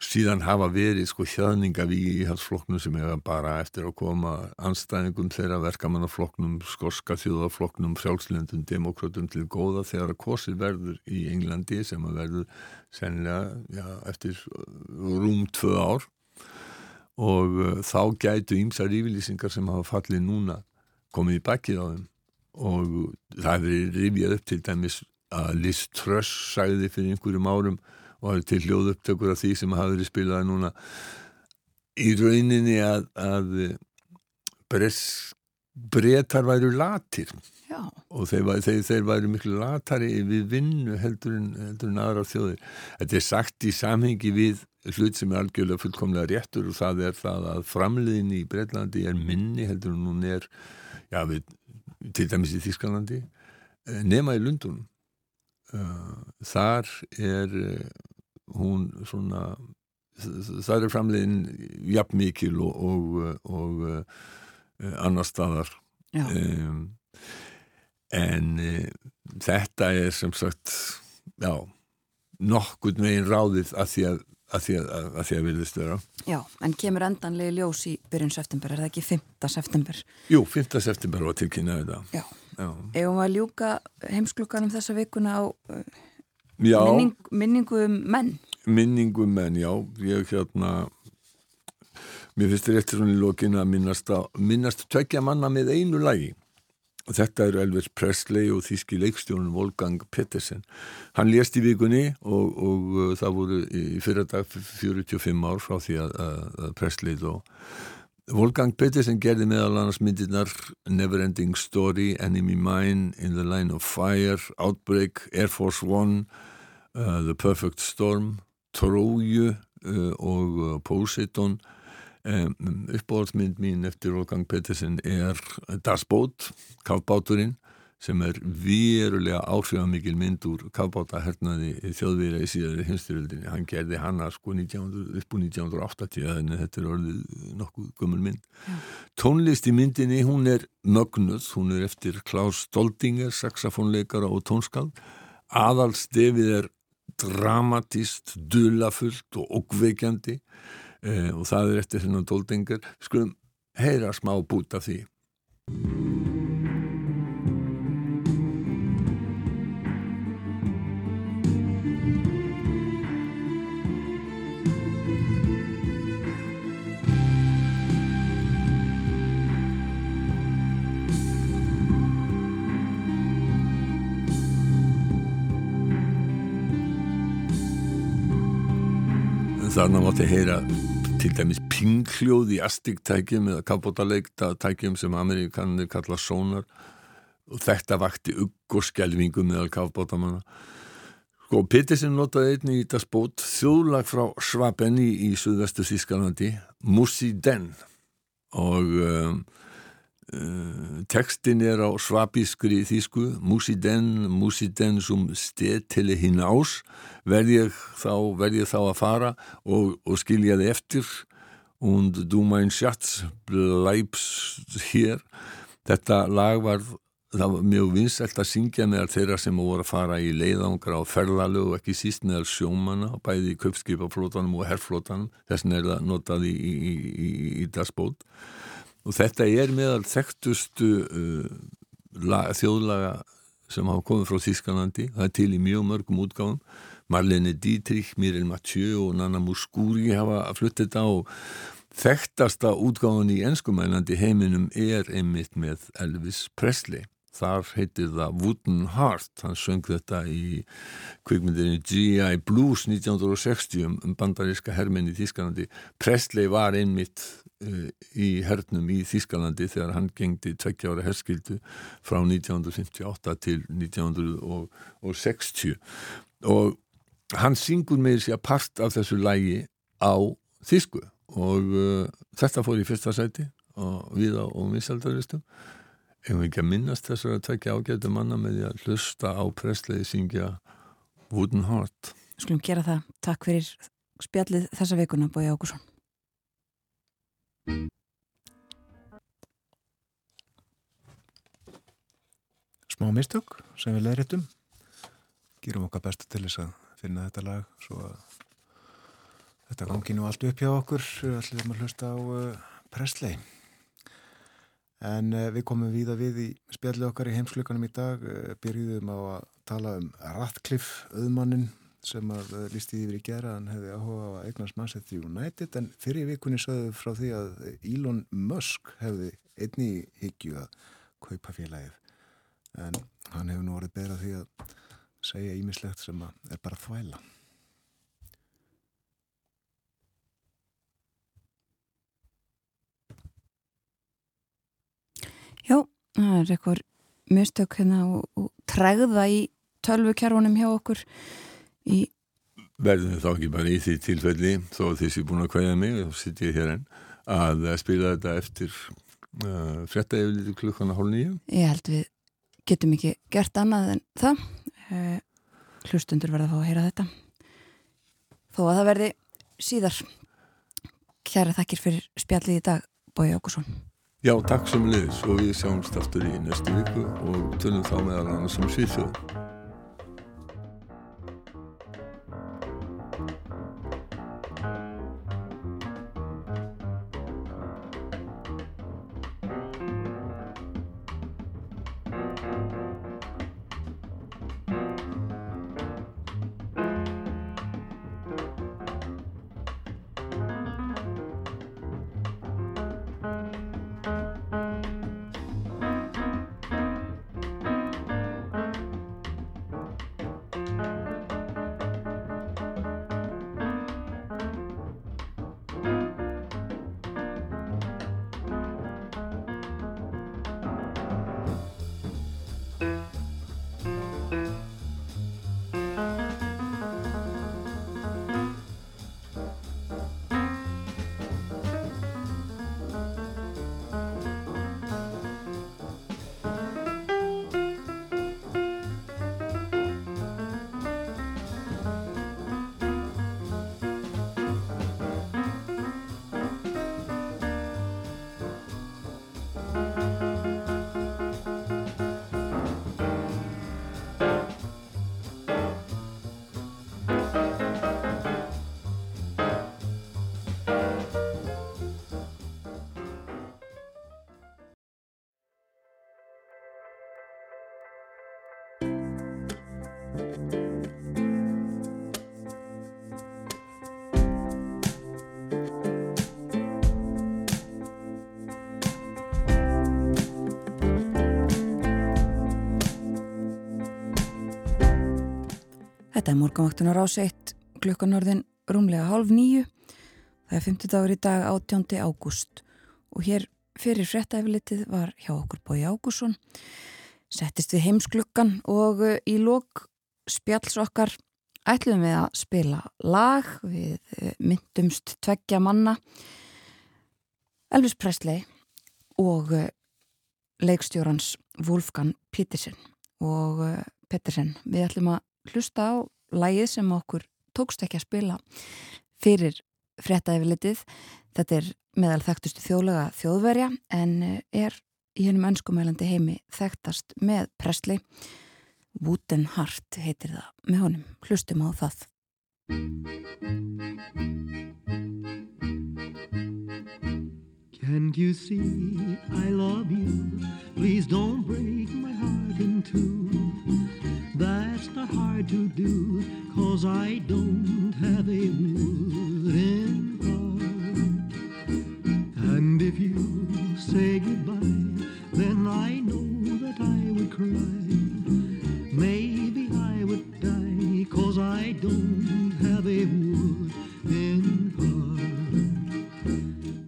síðan hafa verið sko hjaðninga við í íhalsflokknum sem hefa bara eftir að koma anstæðingum þeirra verkamannaflokknum, skorska þjóðaflokknum, frjálslendum, demokratum til góða þegar að kosið verður í Englandi sem að verður sennilega já, eftir uh, rúm tvö ár. Og uh, þá gætu ýmsar yfirlýsingar sem hafa fallið núna komið í bakkið á þeim. Og það hefur rifjað upp til dæmis að Liz Truss sagði fyrir einhverjum árum og það er til hljóðupptökur af því sem hafa verið spilaði núna í rauninni að, að bres, bretar væru latir Já. og þeir, þeir, þeir væru miklu latari við vinnu heldur en, heldur en aðra þjóðir. Þetta er sagt í samhengi við hlut sem er algjörlega fullkomlega réttur og það er það að framliðin í Breitlandi er minni heldur en hún er já, við, til dæmis í Þískalandi eh, nema í Lundunum. Uh, þar er hún svona þar er framliðin jafn mikil og, og, og uh, annar staðar um, en uh, þetta er sem sagt já, nokkurn veginn ráðið að því að, að, því að, að, að, því að virðist vera Já, en kemur endanlega ljós í byrjun september, er það ekki 5. september? Jú, 5. september var tilkynna þetta Já. Já, Ef við að ljúka heimsklukkanum þessa vikuna á já, minning, minningu um menn. minningum en já, ég hérna mér finnst eftir svona í lokin að minnast, á, minnast tvekja manna með einu lagi. Og þetta eru Elvis Presley og þíski leikstjónun Wolfgang Pettersen hann lést í vikunni og, og uh, það voru í fyrra dag 45 ár frá því að, að, að Presley og Wolfgang Pettersen gerði meðal annars myndirnar Neverending Story, Enemy Mine In the Line of Fire, Outbreak Air Force One uh, The Perfect Storm Tróju uh, og uh, Poseidon. Um, uppáhaldsmynd mín eftir Wolfgang Pettersen er Das Boot, kafbáturinn sem er verulega áhrifamikil mynd úr kafbátahernaði þjóðvýra í síðari hinsturöldinni. Hann gerði hana sko 1900, upp úr 1980 en þetta er orðið nokkuð gummul mynd. Ja. Tónlist í myndinni, hún er mögnuð, hún er eftir Klaus Stoldinger, saxofónleikara og tónskald. Aðalstefið er dramatist, dulafullt og okkveikjandi eh, og það er eftir hennan Stoldinger. Skulum heyra smá bút af því. Þarna mátti heyra til dæmis pinghljóð í astigtækjum eða kapotaleikta tækjum sem amerikanir kalla sónar og þetta vakti ugg og skjelvingu meðal kafbótamanna. Sko, Pettersen notaði einni í þetta spót þjóðlag frá Svabenni í Suðvestu Þískalandi, Mussi Den og um, uh, tekstin er á svabískri þýsku, Mussi Den, Mussi Den som sted til hinn ás. Verð ég þá, verð ég þá að fara og, og skilja þið eftir. Und du mein Schatz bleibst hér. Þetta lag var það var mjög vinsælt að syngja meðal þeirra sem voru að fara í leiðangra og ferðalög og ekki síst meðal sjómanna bæði í köpskipaflótanum og herrflótanum þess vegna er það notað í, í, í, í dagsbót og þetta er meðal þekktustu uh, lag, þjóðlaga sem hafa komið frá Þískanandi það er til í mjög mörgum útgáðum Marlene Dietrich, Mirel Mathieu og Nana Muscuri hafa fluttið þetta og þekktasta útgáðan í ennskumælandi heiminum er einmitt með Elvis Presley. Þar heitir það Wooden Heart, hann söng þetta í kvikmyndinni G.I. Blues 1960 um bandaríska hermenn í Þískalandi. Presley var einmitt uh, í hernum í Þískalandi þegar hann gengdi tveggjára herskildu frá 1958 til 1960 og hann syngur með sér part af þessu lægi á Þísku og uh, þetta fór í fyrsta sæti og við á misaldaristum ef við ekki að minnast þessar að tvekja ágætu manna með því að hlusta á presleiði syngja Wooden Heart Skulum gera það. Takk fyrir spjallið þessa vikuna, Bói Ágússon. Smá mistök sem við leiðréttum gerum okkar besta til þess að finna þetta lag svo að þetta gangi nú allt upp hjá okkur allir um að hlusta á uh, Presley en uh, við komum víða við í spjallið okkar í heimslukanum í dag uh, byrjuðum á að tala um Ratcliffe auðmannin sem að uh, lísti yfir í gera hann hefði áhuga á að eignast Manchester United en fyrir vikunni sögðu frá því að Elon Musk hefði einni higgju að kaupa félagið en hann hefur nú orðið beira því að segja ímislegt sem er bara þvæla. Já, það er eitthvað mistök hérna og, og tregða í tölvukjárfunum hjá okkur í Verðum þá ekki bara í því tilfelli þó að þessi er búin að kvæða mig og sitt ég hér enn að spila þetta eftir uh, frétta yfirlítið klukkana hálf nýju. Ég held við getum ekki gert annað en það. Uh, hlustundur verða að fá að heyra þetta. Þó að það verði síðar. Kæra þakkir fyrir spjallið í dag Bói Ákusson Já, takk sem liðis og við sjáumst aftur í næstu viku og tölum þá meðal annars um Svíþjóð Þetta er morgunvaktunar áseitt klukkan orðin rúmlega hálf nýju. Það er 50 dagur í dag 18. ágúst og hér fyrir frettæfilitið var hjá okkur Bói Ágússon. Settist við heimsklukkan og uh, í lók spjalls okkar ætlum við að spila lag við uh, myndumst tveggja manna Elvis Presley og uh, leikstjórans Wolfgang Petersen og Petersen. Við ætlum að hlusta á lagið sem okkur tókst ekki að spila fyrir fréttaðifilitið. Þetta er meðal þekktustu þjóðlega þjóðverja en uh, er í hennum önskumælandi heimi þekktast með Presley. Wooten Heart heitir það með honum. Hlustum á það. Can't you see I love you? Please don't break my heart in two. That's not hard to do, cause I don't have a wooden heart. And if you say goodbye, then I know that I would cry. Maybe I would die, cause I don't have a wooden heart.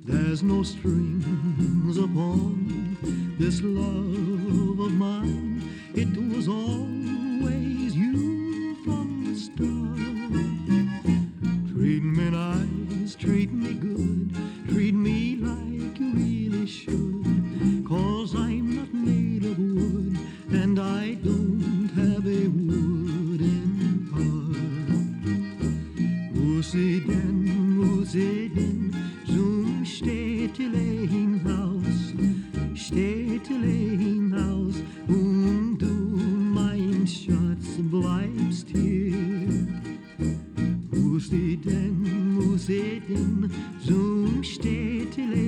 There's no strings upon this love of mine. It was always you from the start. seten, zo'n stedelijk.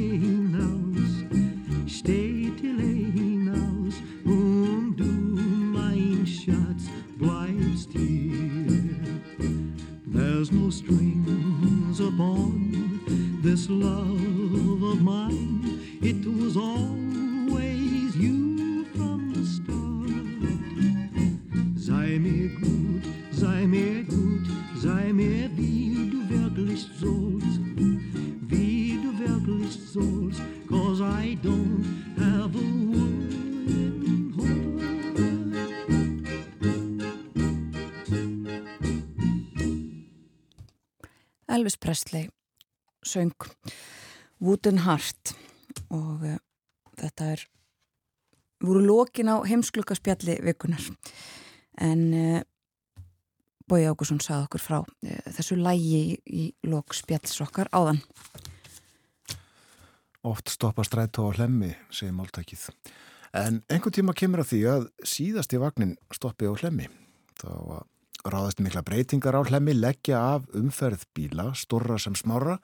Elvis Presley söng Wooden Heart og uh, þetta er voru lokin á heimsklukkaspjalli vikunar en uh, Bói Ágússon sagði okkur frá uh, þessu lægi í, í lok spjalls okkar áðan Oft stoppa strætó á hlemmi, segir máltækið. En einhvern tíma kemur að því að síðasti vagnin stoppi á hlemmi. Þá ráðast mikla breytingar á hlemmi, leggja af umferð bíla, storra sem smára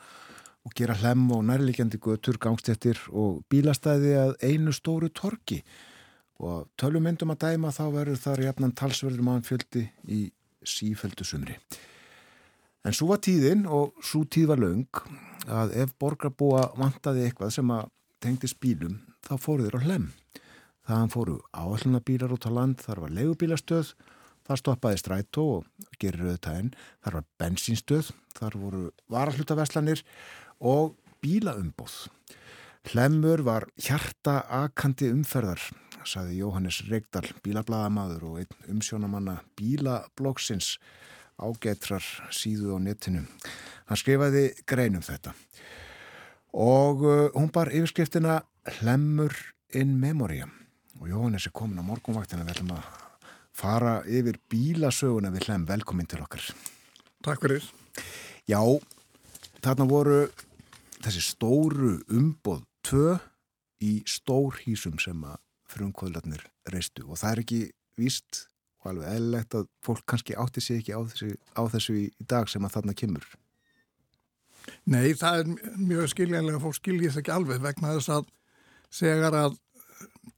og gera hlemm og nærlegjandi götur, gangstéttir og bílastæði að einu stóru torki. Og tölumyndum að dæma þá verður þar jafnan talsverður mannfjöldi í sífældu sumri. En svo var tíðin og svo tíð var löng að ef borgarbúa vantaði eitthvað sem að tengdist bílum þá fóru þeir á hlem. Þaðan fóru áallunabílar út á land, þar var leigubílastöð, þar stoppaði strætó og gerir auðvitaðinn, þar var bensínstöð, þar voru varallutaverslanir og bílaumbóð. Hlemmur var hjarta akandi umferðar, saði Jóhannes Reykdal, bílablaðamaður og einn umsjónamanna bílablokksins ágetrar síðu á netinu. Hann skrifaði greinum þetta og uh, hún bar yfirskriftina Hlemmur in Memoria og Jóhannes er komin á morgunvaktina við ætlum að fara yfir bílasöguna við Hlemm, velkomin til okkar Takk fyrir. Já, þarna voru þessi stóru umboð tvö í stórhísum sem að frumkvöðlarnir reistu og það er ekki víst og alveg eðlilegt að fólk kannski átti sig ekki á þessu, á þessu í, í dag sem að þarna kemur. Nei, það er mjög skiljanlega fólk skiljið það ekki alveg vegna þess að segar að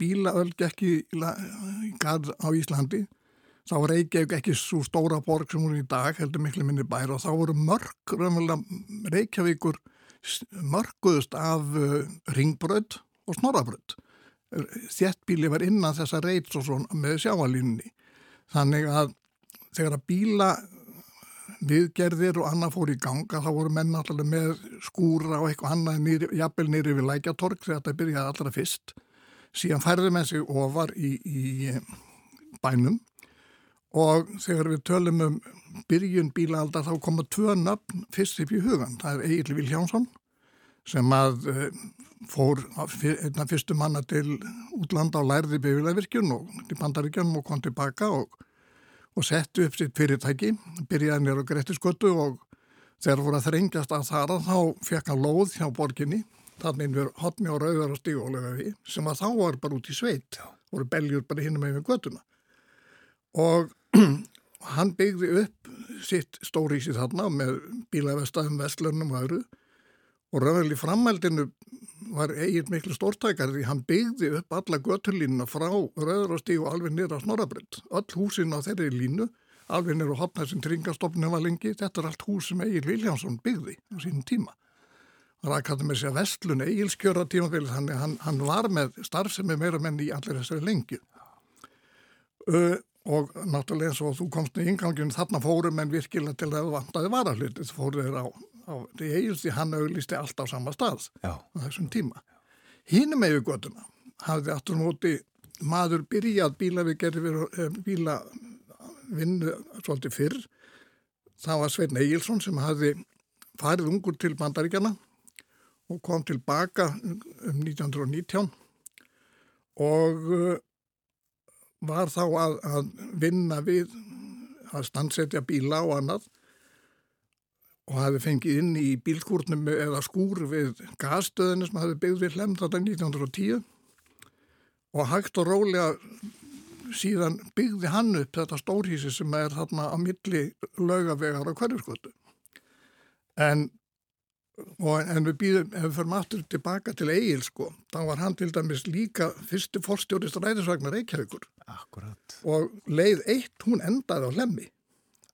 bílaöld ekki á Íslandi þá var Reykjavík ekki svo stóra borg sem hún er í dag, heldur miklu minni bær og þá voru mörg, raunverulega Reykjavíkur mörguðust af uh, ringbröð og snorrabröð. Þjettbíli var innan þessa reits og svona með sjáalínni. Þannig að þegar að bíla viðgerðir og annað fór í ganga þá voru menn alltaf með skúra og eitthvað annað jafnvel nýri við lækjatorg þegar þetta byrjaði allra fyrst síðan færði menn sig ofar í, í eh, bænum og þegar við tölum um byrjun bílaaldar þá koma tvö nöfn fyrst upp í hugan. Það er Egil Viljánsson sem að uh, fór einna fyrstu manna til útlanda og lærði byggilegvirkjun og til bandaríkjum og kom tilbaka og, og setti upp sitt fyrirtæki, byrjaði nýra á Grettisgötu og þegar voru að þrengjast að þara þá fekk hann lóð hjá borginni, þannig við hotni og rauðar og stígólega við, sem að þá var bara út í sveit, voru beljur bara hinnum með götuna og hann byggði upp sitt stórísi þarna með bílavestæðum, vestlunum og öðru og raunverulega í framhaldinu var eigin miklu stórtækar því hann byggði upp alla göturlínuna frá Rauðrástíg og alveg nýra Snorabrönd. Öll húsin á þeirri línu, alveg nýra hopnað sem tringastofnum var lengi, þetta er allt hús sem Egil Viljánsson byggði á sínum tíma. Rækkaði með sér vestlun Egilskjöra tímafélag, þannig hann, hann var með starfsemi meira menn í allir þessari lengju. Uh, og náttúrulega eins og þú komst í inganginu þarna fórum en virkilega til að það vantaði varahluti þú fóruð þér á, á því eigilsti hann auglisti allt á sama stað Já. á þessum tíma hínum með göttuna hafði aftur móti maður byrjað bíla við gerði bíla vinnu svolítið fyrr það var Svein Egilson sem hafði farið ungur til bandaríkjana og kom tilbaka um 1919 og uh, var þá að, að vinna við að standsetja bíla og annað og hafi fengið inn í bílkúrnum eða skúr við gasstöðinu sem hafi byggð við hlem þetta 1910 og hægt og rólega síðan byggði hann upp þetta stórhísi sem er þarna á milli laugavegar og hverjurskvötu en Og, en við býðum, ef við förum aftur tilbaka til Egil sko, þá var hann til dæmis líka fyrsti fórstjórist ræðisvagnar Reykjavíkur. Akkurat. og leið eitt hún endaði á lemmi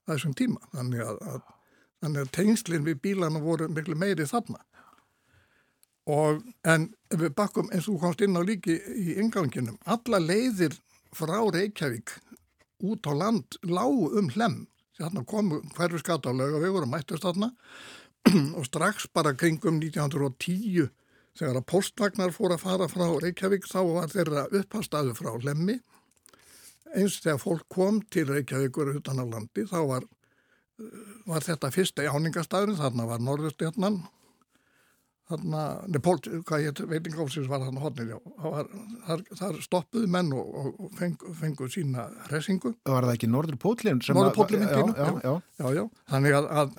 þessum tíma. Þannig að, að, þannig að tengslinn við bílana voru miklu meiri þarna. Og en við bakkum eins og komst inn á líki í inganginum, alla leiðir frá Reykjavík út á land lágu um hlem þarna komu hverju skata á laugavegur og mættust þarna. og strax bara kringum 1910 þegar að postvagnar fór að fara frá Reykjavík þá var þeirra upphastæðu frá Lemmi eins þegar fólk kom til Reykjavíkur utan á landi þá var, var þetta fyrsta jáningastæðurinn þarna var Norðurstjarnan þarna, nepól, hvað ég veitingófsins var þarna hodnir já, þar, þar stoppuðu menn og, og, og fengu, fengu sína resingu Var það ekki Norður Pótlinn? Norður Póllinn já, já, já. Já, já, þannig að, að,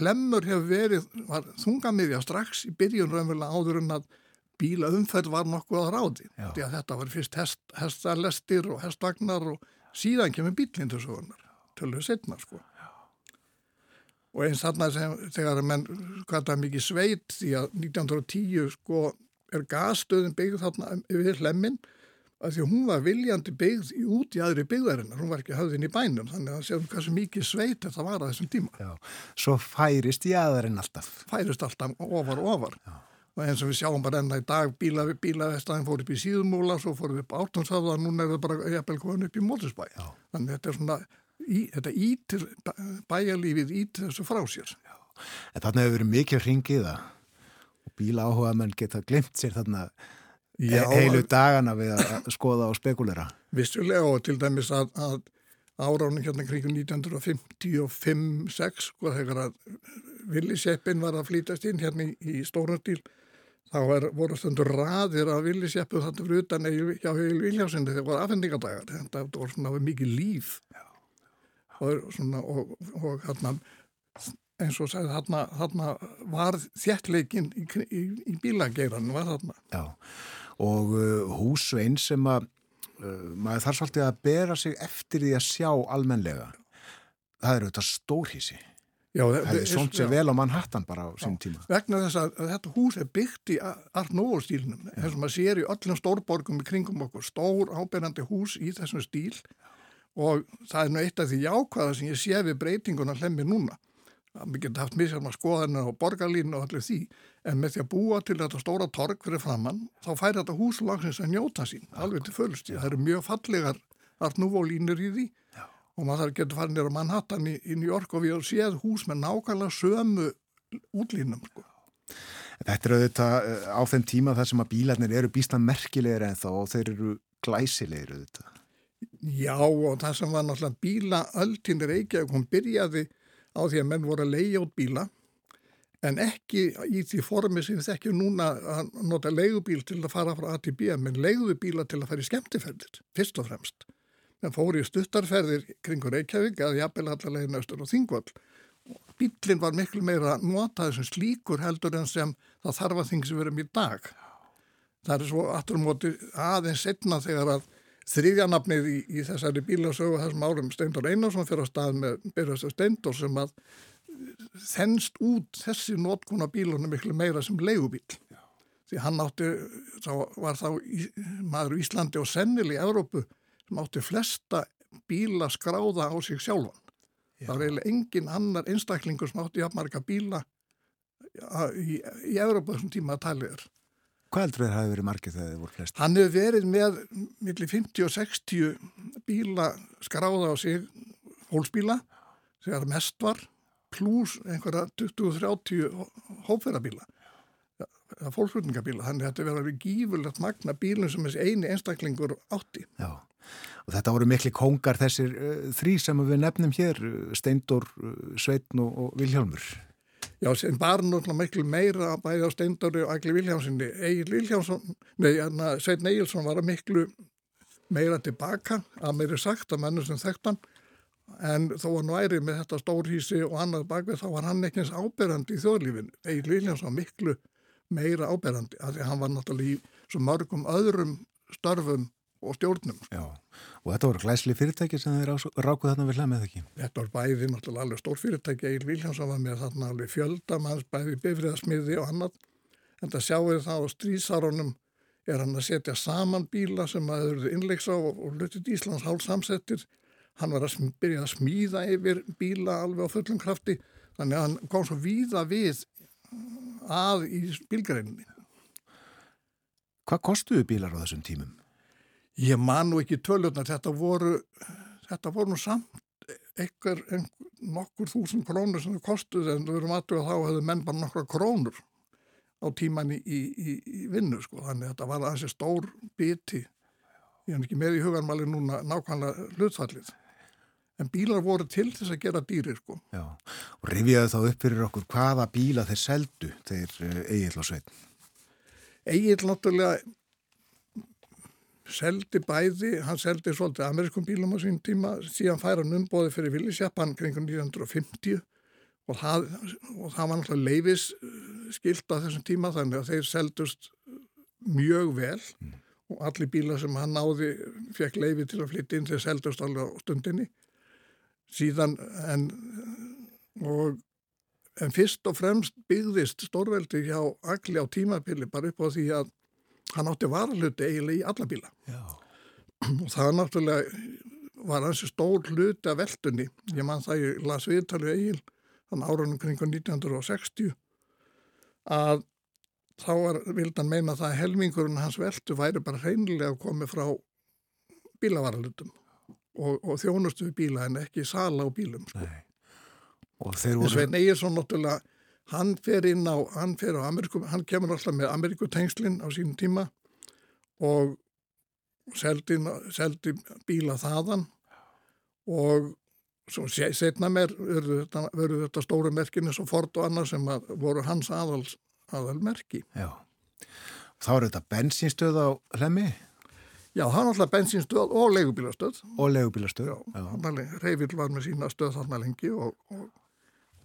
hlemmur hefur verið, var þungamiðja strax í byrjun raunverulega áður en að bíla umferð var nokkuð að ráði. Þetta var fyrst hest, hestalestir og hestvagnar og síðan kemur bílinn til sögunar, tölur setna sko. Og eins þarna sem þegar menn, er mikið sveit, því að 1910 sko er gasstöðin byggð þarna yfir hlemmin að því hún var viljandi byggð í út í aðri byggðarinnar, hún var ekki höfðin í bænum þannig að séum hvað sem mikið sveit þetta var að þessum tíma. Já. Svo færist jæðarinn alltaf. Færist alltaf ofar og ofar Já. og eins og við sjáum bara enna í dag bíla, bílavestæðin fór upp í síðumúla svo fór við upp áttumsafða og núna er það bara jafnvel komin upp í mólisbæ. Þannig þetta er svona, í, þetta ítir bæjarlífið ítir þessu frá sér. Já. En þarna hefur verið mikið hringiða og bíla áhuga menn geta glemt sér þarna Já, heilu dagana við að skoða og spekulera. Vissulega og til dæmis að, að áránu hérna kringum 1955-6 sko þegar að villiseppin var að flýtast inn hérna í, í stóran stíl þá er, voru stundur raðir af villiseppu þetta fyrir utan hjá Heil Viljásinni þegar voru afhendingadagar þetta voru svona mikið líf og, svona, og, og hérna eins og sagði þarna, þarna var þjertleikin í, í, í bílageiran var þarna. Já, og uh, húsvein sem að uh, maður þarf svolítið að bera sig eftir því að sjá almenlega. Það eru þetta stórhísi. Já, það er svona sem vel á Manhattan bara á sín tíma. Vegna þess að, að þetta hús er byggt í Art Nouveau stílnum, eins og maður sér í öllum stórborgum í kringum okkur, stór áberandi hús í þessum stíl og það er nú eitt af því jákvæða sem ég sé við breytinguna hlemmi núna við getum haft misjálf að skoðanir á borgarlínu og allir því, en með því að búa til þetta stóra torg fyrir framann, þá fær þetta hús langsins að njóta sín, alveg til fölst það eru mjög fallegar art núvó línur í því Já. og maður getur farin nýra Manhattan í, í New York og við höfum séð hús með nákvæmlega sömu útlínum sko. Þetta er auðvitað eh, á þeim tíma þar sem að bílarnir eru býstan merkilegir en þá og þeir eru glæsilegir auðvitað. Já og það sem var náttúrulega bíla ölltinn Reykjavík, hún byrjaði á því að menn voru að leigja út bíla en ekki í því formi sem við þekkjum núna að nota leigubíl til að fara frá A til B, menn leiguðu bíla til að fara í skemmtiferðir, fyrst og fremst. Menn fóru í stuttarferðir kringur Reykjavík að jafnvel allarlegin austur og þingvall. Bílinn var miklu meira notaði sem slíkur heldur en sem það þarf að þing sem verum í dag. Það er svo aðeins setna þegar að þriðjanafnið í, í þessari bílasögu þessum árum Steindor Einarsson fyrir að stað með Byrjast Steindor sem að þennst út þessi notkuna bílunum miklu meira sem leigubíl. Já. Því hann átti, þá var þá í, maður í Íslandi og sennileg í Európu sem átti flesta bíla skráða á sig sjálfan. Já. Það var eiginlega engin annar einstaklingur sem átti jafnmarga bíla í, í Európa þessum tíma að talið er. Hvað heldur þeir hafi verið margir þegar þeir voru flest? Hann hefur verið með millir 50 og 60 bíla skráða á sig hólsbíla þegar mest var pluss einhverja 20-30 hópferðabíla fólksflutningabíla, þannig að þetta verður að vera gífurlegt magna bílun sem þessi eini einstaklingur átti. Já, og þetta voru mikli kongar þessir uh, þrý sem við nefnum hér, Steindor, uh, Sveitn og, og Vilhjálmur. Já, sem bara náttúrulega miklu meira bæði á Steindori og Agli Vilhjálmssoni. Egil Vilhjálmsson, nei, Sveitn Egilson var að miklu meira tilbaka, að meiri sagt að mennur sem þekktan, en þó hann væri með þetta stórhísi og annað bakvið þá var hann ekki eins áberandi í þjóðlífinu. Egil Vilhjálmsson miklu meira áberandi af því að hann var náttúrulega í svo mörgum öðrum störfum og stjórnum. Já, og þetta voru glæsli fyrirtæki sem þeir rákuð þarna við hlæmið ekki? Þetta var bæði náttúrulega alveg stór fyrirtæki, Egil Viljánsson var með þarna alveg fjöldamanns, bæði bifriðasmiði og annað. En það sjáum við það á strísarunum er hann að setja saman bíla sem að þau eru innleiks á og hlutið Íslands hálf samsettir. Hann var að byrja að smíða yfir bíla alveg á fullum krafti, þannig að hann kom svo víða við að í bílgreininni. Hvað kostuðu bílar á þessum tímum? Ég man nú ekki tölurnar, þetta voru, þetta voru nú samt einhver, einhver nokkur þúsund krónur sem það kostuði en við erum aðtöða þá að hefðu menn bara nokkra krónur á tíman í, í, í vinnu sko, þannig að þetta var aðeins stór biti, ég er ekki með í huganmæli núna nákvæmlega hlutfallið. En bílar voru til þess að gera dýrir sko. Já, og rifjaðu þá upp fyrir okkur hvaða bíla þeir seldu þeir Egil og Sveit? Egil náttúrulega seldi bæði, hann seldi svolítið ameriskum bílum á sín tíma, síðan færa hann umbóði fyrir Villisjappan kring 1950 og það, og það var náttúrulega leifis skilt á þessum tíma þannig að þeir seldust mjög vel mm. og allir bílar sem hann náði fekk leifi til að flytja inn þeir seldust alveg á stundinni síðan en, og, en fyrst og fremst byggðist stórveldi hjá Agli á tímapili bara upp á því að hann átti varalhuti eiginlega í alla bíla Já. og það náttúrulega var hansi stór hluti af veldunni ég mann það ég las viðtalið eigin þann árunum kring 1960 að þá var, vildan meina það að helmingurinn hans veldu væri bara hreinlega komið frá bílavaralhutum og, og þjónustu við bíla en ekki sala á bílum sko. og þeir voru Svein Egirsson náttúrulega hann fer inn á, hann fer á Ameriku hann kemur alltaf með Amerikutengslinn á sínum tíma og seldi, seldi bíla þaðan og svo setna mér verður þetta, þetta stóru merkinu svo fort og annað sem að voru hans aðals aðalmerki. Já. Þá er þetta bensinstöð á hlemmi? Já, það er alltaf bensinstöð og legubílastöð. Og legubílastöð, já. já. Reyvill var með sína stöð þarna lengi og, og,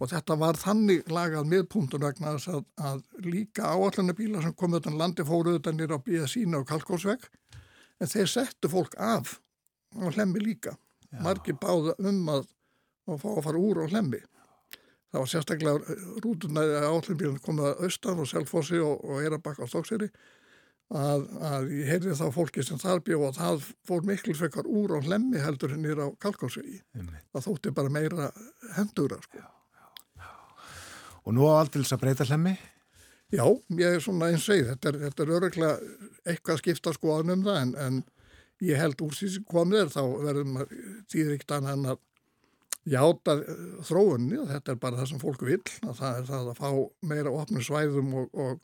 og þetta var þannig lagað miðpunktun vegna þess að, að líka áallunabíla sem kom utan landi fóru utan nýra á BSÍna og Kalkósvegg en þeir settu fólk af á hlemmi líka. Já. Margi báða um að, að fá að fara úr á hlemmi. Það var sérstaklega rútunaði að áallunabílan komið að austan og Selfossi og, og Erabakka á Stókseri að, að ég heyrði þá fólki sem þar bjóð og það fór miklu frekar úr á hlemmi heldur hennir á kalkálsvegi. Það þótti bara meira hendura sko. Já, já, já. Og nú á aldils að breyta hlemmi? Já, ég er svona eins og segið, þetta er, þetta er öruglega eitthvað skipta skoðan um það en, en ég held úr síðan komið er þá verðum að þýðir ekkert annað en að játa eh, þróunni og þetta er bara það sem fólk vil að það er það að fá meira opnum svæðum og, og,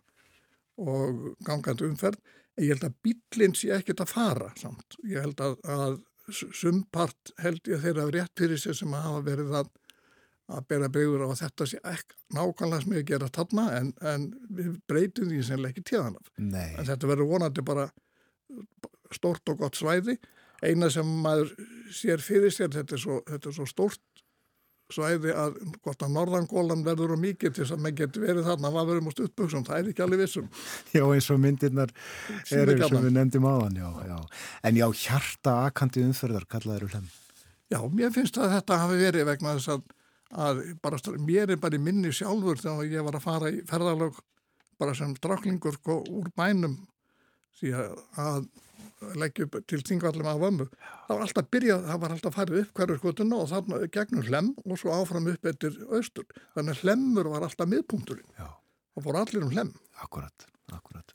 og gangandi umferð en ég held að bílinn sé ekkert að fara samt. Ég held að, að sumpart held ég þeirra rétt fyrir sig sem að hafa verið að að bera bregður á að þetta sé ekki nákvæmlega sem ég gera þarna en, en við breytum því sem ekki tíðan af. Nei. En þetta verður vonandi bara stort og gott svæði. Eina sem maður sér fyrir sér, þetta er svo, þetta er svo stort svæði að gott að norðangólan verður og mikið til þess að maður getur verið þarna að varum og stuttbuksum, það er ekki alveg vissum. Já, eins og myndirnar eru sem við nefndum áðan, já, já. En já, hjarta akandi umferðar, kallaður hlem. Já, mér finnst að þetta hafi verið vegna þess að, að bara, mér er bara í minni sjálfur þegar ég var að fara í ferðalög bara sem draklingur sko, úr bænum því að, að leggja upp til þingvallum af ömmu. Það var alltaf byrjað, það var alltaf farið upp hverju skotuna og þarna gegnum hlem og svo áfram upp eftir austur. Þannig að hlemur var alltaf miðpunkturinn. Það fór allir um hlem. Akkurat, akkurat.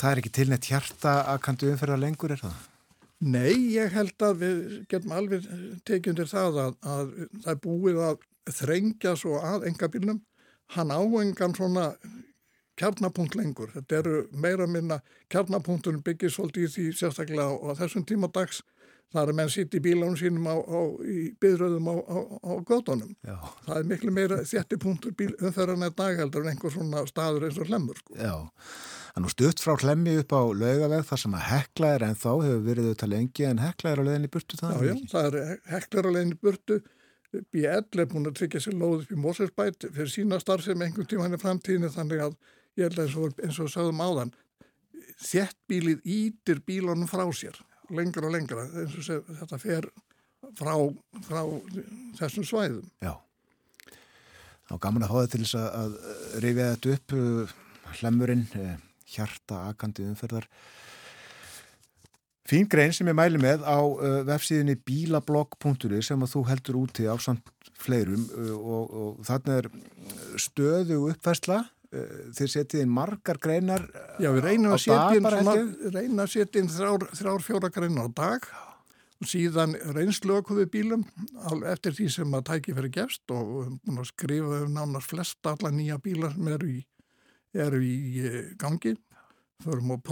Það er ekki tilnett hjarta akandi umferðar lengur, er það? Nei, ég held að við getum alveg tekjundir það að, að það er búið að þrengja svo að engabílnum. Hann áengan svona kjarnapunkt lengur. Þetta eru meira minna, kjarnapunkturinn byggir svolítið í því sérstaklega á, á þessum tíma dags. Það er menn sitt í bílánum sínum á, á, í byðröðum á, á, á gödunum. Já. Það er miklu meira þétti punktur bíl umferðan eða dagheldur en einhver svona staður eins og hlemur. Sko. Já. Það er nú stutt frá hlemmi upp á laugaveg þar sem að hekla er en þá hefur verið auðvitað lengi en hekla er á leiðinni burtu það. Já, já, það er heklar að leiðin í burtu. BL er búin að tryggja sér lóð upp í Mósersbæt fyrir sína starf sem einhvern tíma hann í framtíðinu þannig að ég held að eins og, eins og sagðum áðan þéttbílið ítir bílunum frá sér lengra og lengra eins og seg, þetta fer frá, frá þessum svæðum. Já. Þá gaman að hóða til þess að, að rifja þetta upp uh, hlemurinn, uh, hjarta akandi umferðar. Fín grein sem ég mæli með á uh, vefsíðinni bílablogg.ri sem að þú heldur úti á samt fleirum uh, og, og þarna er stöðu uppfærsla. Uh, þeir setið inn margar greinar Já, við reynum að setja inn, inn þrjár, þrjár fjóra greinar á dag. Og síðan reynslöku við bílum eftir því sem að tæki fyrir gefst og að skrifa um nánast flesta alla nýja bílar sem eru í, eru í gangi förum og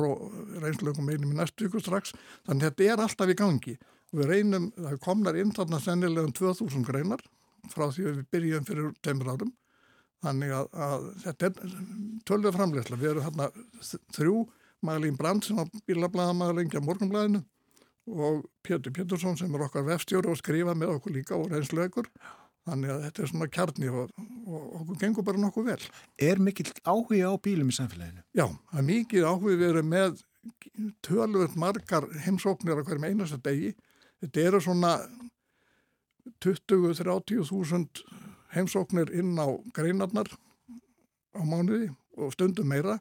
reynslökum einum í næstu ykkur strax þannig að þetta er alltaf í gangi og við reynum, það komnar inn þarna sennilega um 2000 greinar frá því að við byrjum fyrir tveimur árum Þannig að, að þetta er tölvið framleysla. Við erum hérna þ- þrjú, Magalín Brandt sem var bílablaðamaður lengi á morgunblæðinu og Pétur Pétursson sem er okkar vefstjóri og skrifa með okkur líka og reynslaugur. Þannig að þetta er svona kjarni og, og okkur gengur bara nokkuð vel. Er mikill áhuga á bílum í samfélaginu? Já, það er mikið áhuga við erum með tölvöld margar heimsóknir á hverjum einasta degi. Þetta eru svona 20-30 þúsund heimsóknir inn á greinarnar á mánuði og stundum meira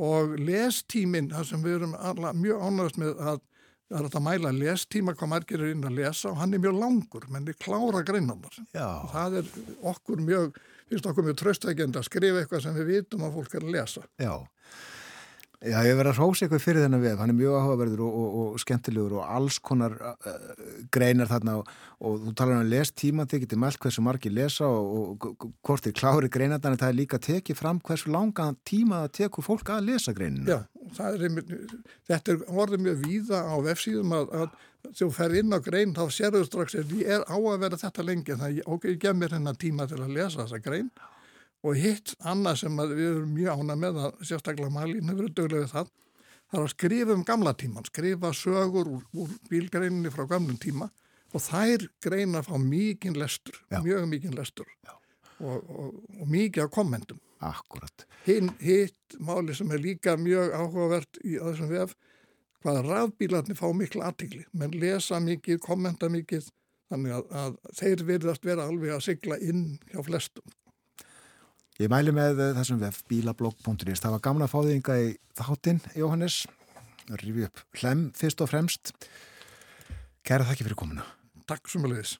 og lestíminn, það sem við erum alla, mjög ánægast með að það er að mæla lestíma hvað margir er inn að lesa og hann er mjög langur, menn við klára greinarnar. Já. Það er okkur mjög, finnst okkur mjög tröstækjandi að skrifa eitthvað sem við vitum að fólk er að lesa. Já. Já, ég verið að rósa eitthvað fyrir þennan vef, hann er mjög áhugaverður og, og, og skemmtilegur og alls konar uh, greinar þarna og, og þú talar um að les tíma, þið getur mælt hversu margir lesa og, og hvort þið klári þannig að það er líka tekið fram hversu langa tíma það tekur fólk að lesa greinina. Já, er þetta er orðið mjög víða á vefsíðum að, að þú fer inn á grein þá sérðu strax að ég er á að vera þetta lengi þannig að ok, ég gef mér hennar tíma til að lesa þessa grein. Og hitt annað sem að við erum mjög ána með að sérstaklega Malín hefur við það það er að skrifa um gamla tíman skrifa sögur úr, úr bílgreininni frá gamlum tíma og þær greina fá mikinn lestur Já. mjög mikinn lestur og, og, og mikið af kommentum Akkurat. Hinn, hitt máli sem er líka mjög áhugavert í þessum vef, hvaða rafbílarnir fá mikla aðtigli, menn lesa mikið, kommenta mikið, þannig að, að þeir virðast vera alveg að sigla inn hjá flestum. Ég mæli með eh, þessum vef bílablogg.is. Það var gamla að fá þig ynga í þáttinn, Jóhannes. Rífi upp hlem fyrst og fremst. Kæra þakki fyrir komuna. Takk sem að leiðis.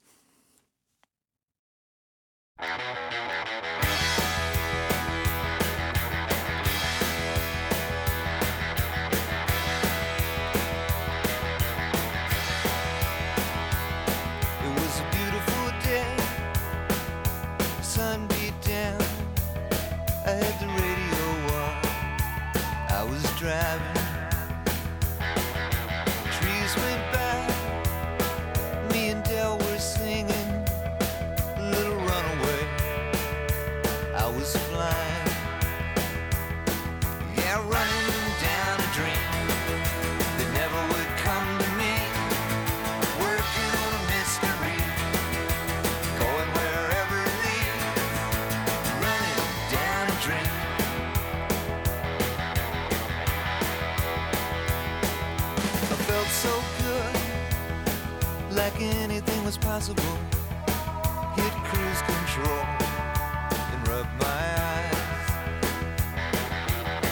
Was possible. Hit cruise control and rub my eyes.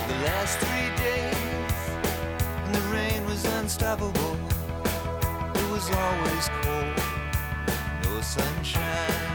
The last three days, and the rain was unstoppable. It was always cold, no sunshine.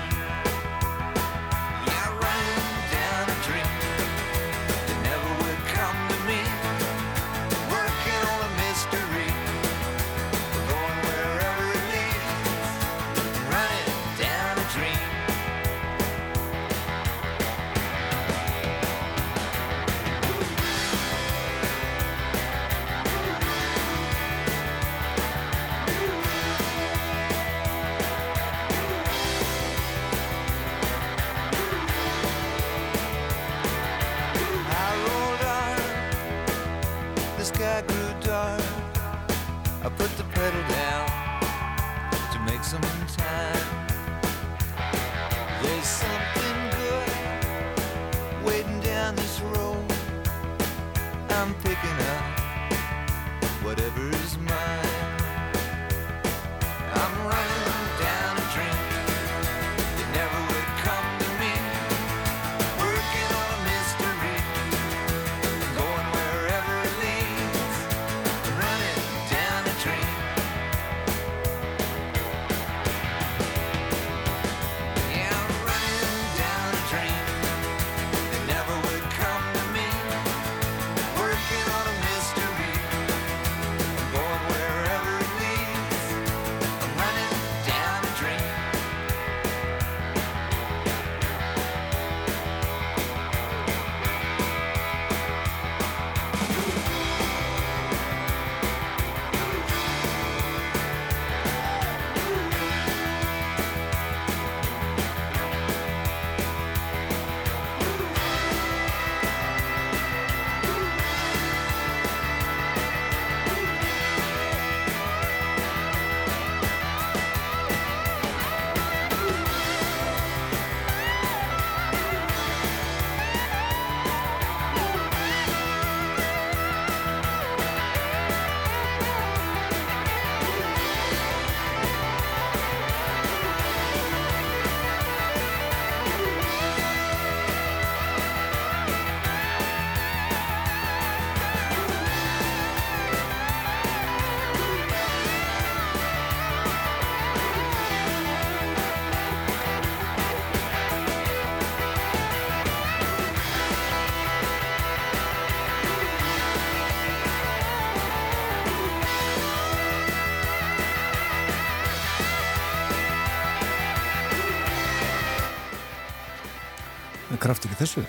Ekki þessu.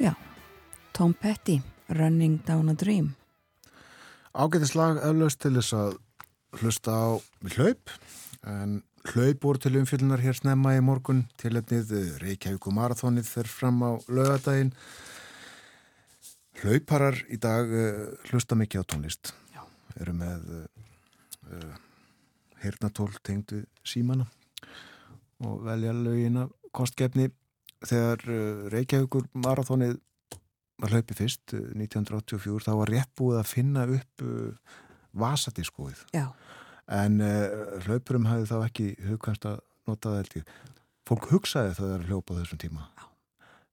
Já, Tom Petty, Running Down a Dream. Ágætislag eflaust til þess að hlusta á hlaup en hlaup voru til umfyllunar hér snemma í morgun til etnið Reykjavík og Marathonið fer fram á lögadaginn hlauparar í dag uh, hlusta mikið á tónlist Já. eru með uh, uh, heyrnatól tengdu símana og velja lögin af kostgefni þegar uh, Reykjavíkur Marathonið var hlaupið fyrst uh, 1984 þá var rétt búið að finna upp uh, vasadiskóið. Já. en uh, hlaupurum hafði þá ekki hugkvæmst að nota það held ég. Fólk hugsaði það að hljópa þessum tíma Já.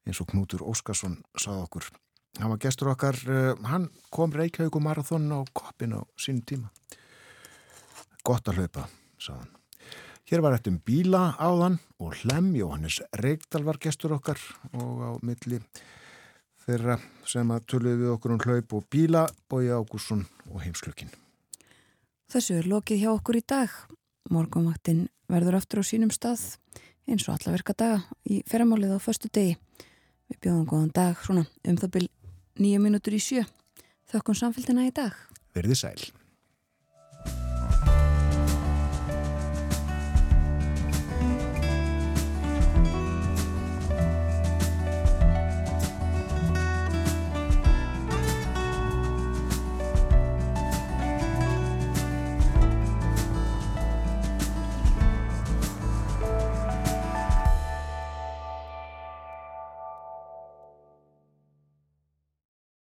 eins og Knútur Óskarsson sað okkur. Hann var gestur okkar uh, hann kom Reykjavík og Marathon á koppin á sínum tíma. Gott að hlaupa sað hann Hér var eftir um bíla áðan og Hlem Jóhannes Reykdal var gestur okkar og á milli þeirra sem að töluði við okkur um hlaup og bíla Bói Ágússon og heimsklökin. Þessu er lokið hjá okkur í dag. Morgumvaktinn verður aftur á sínum stað eins og alla verka daga í ferramálið á förstu degi. Við bjóðum góðan dag svona um það byrj nýju mínútur í sjö. Þökkum samfélgina í dag. Verði sæl.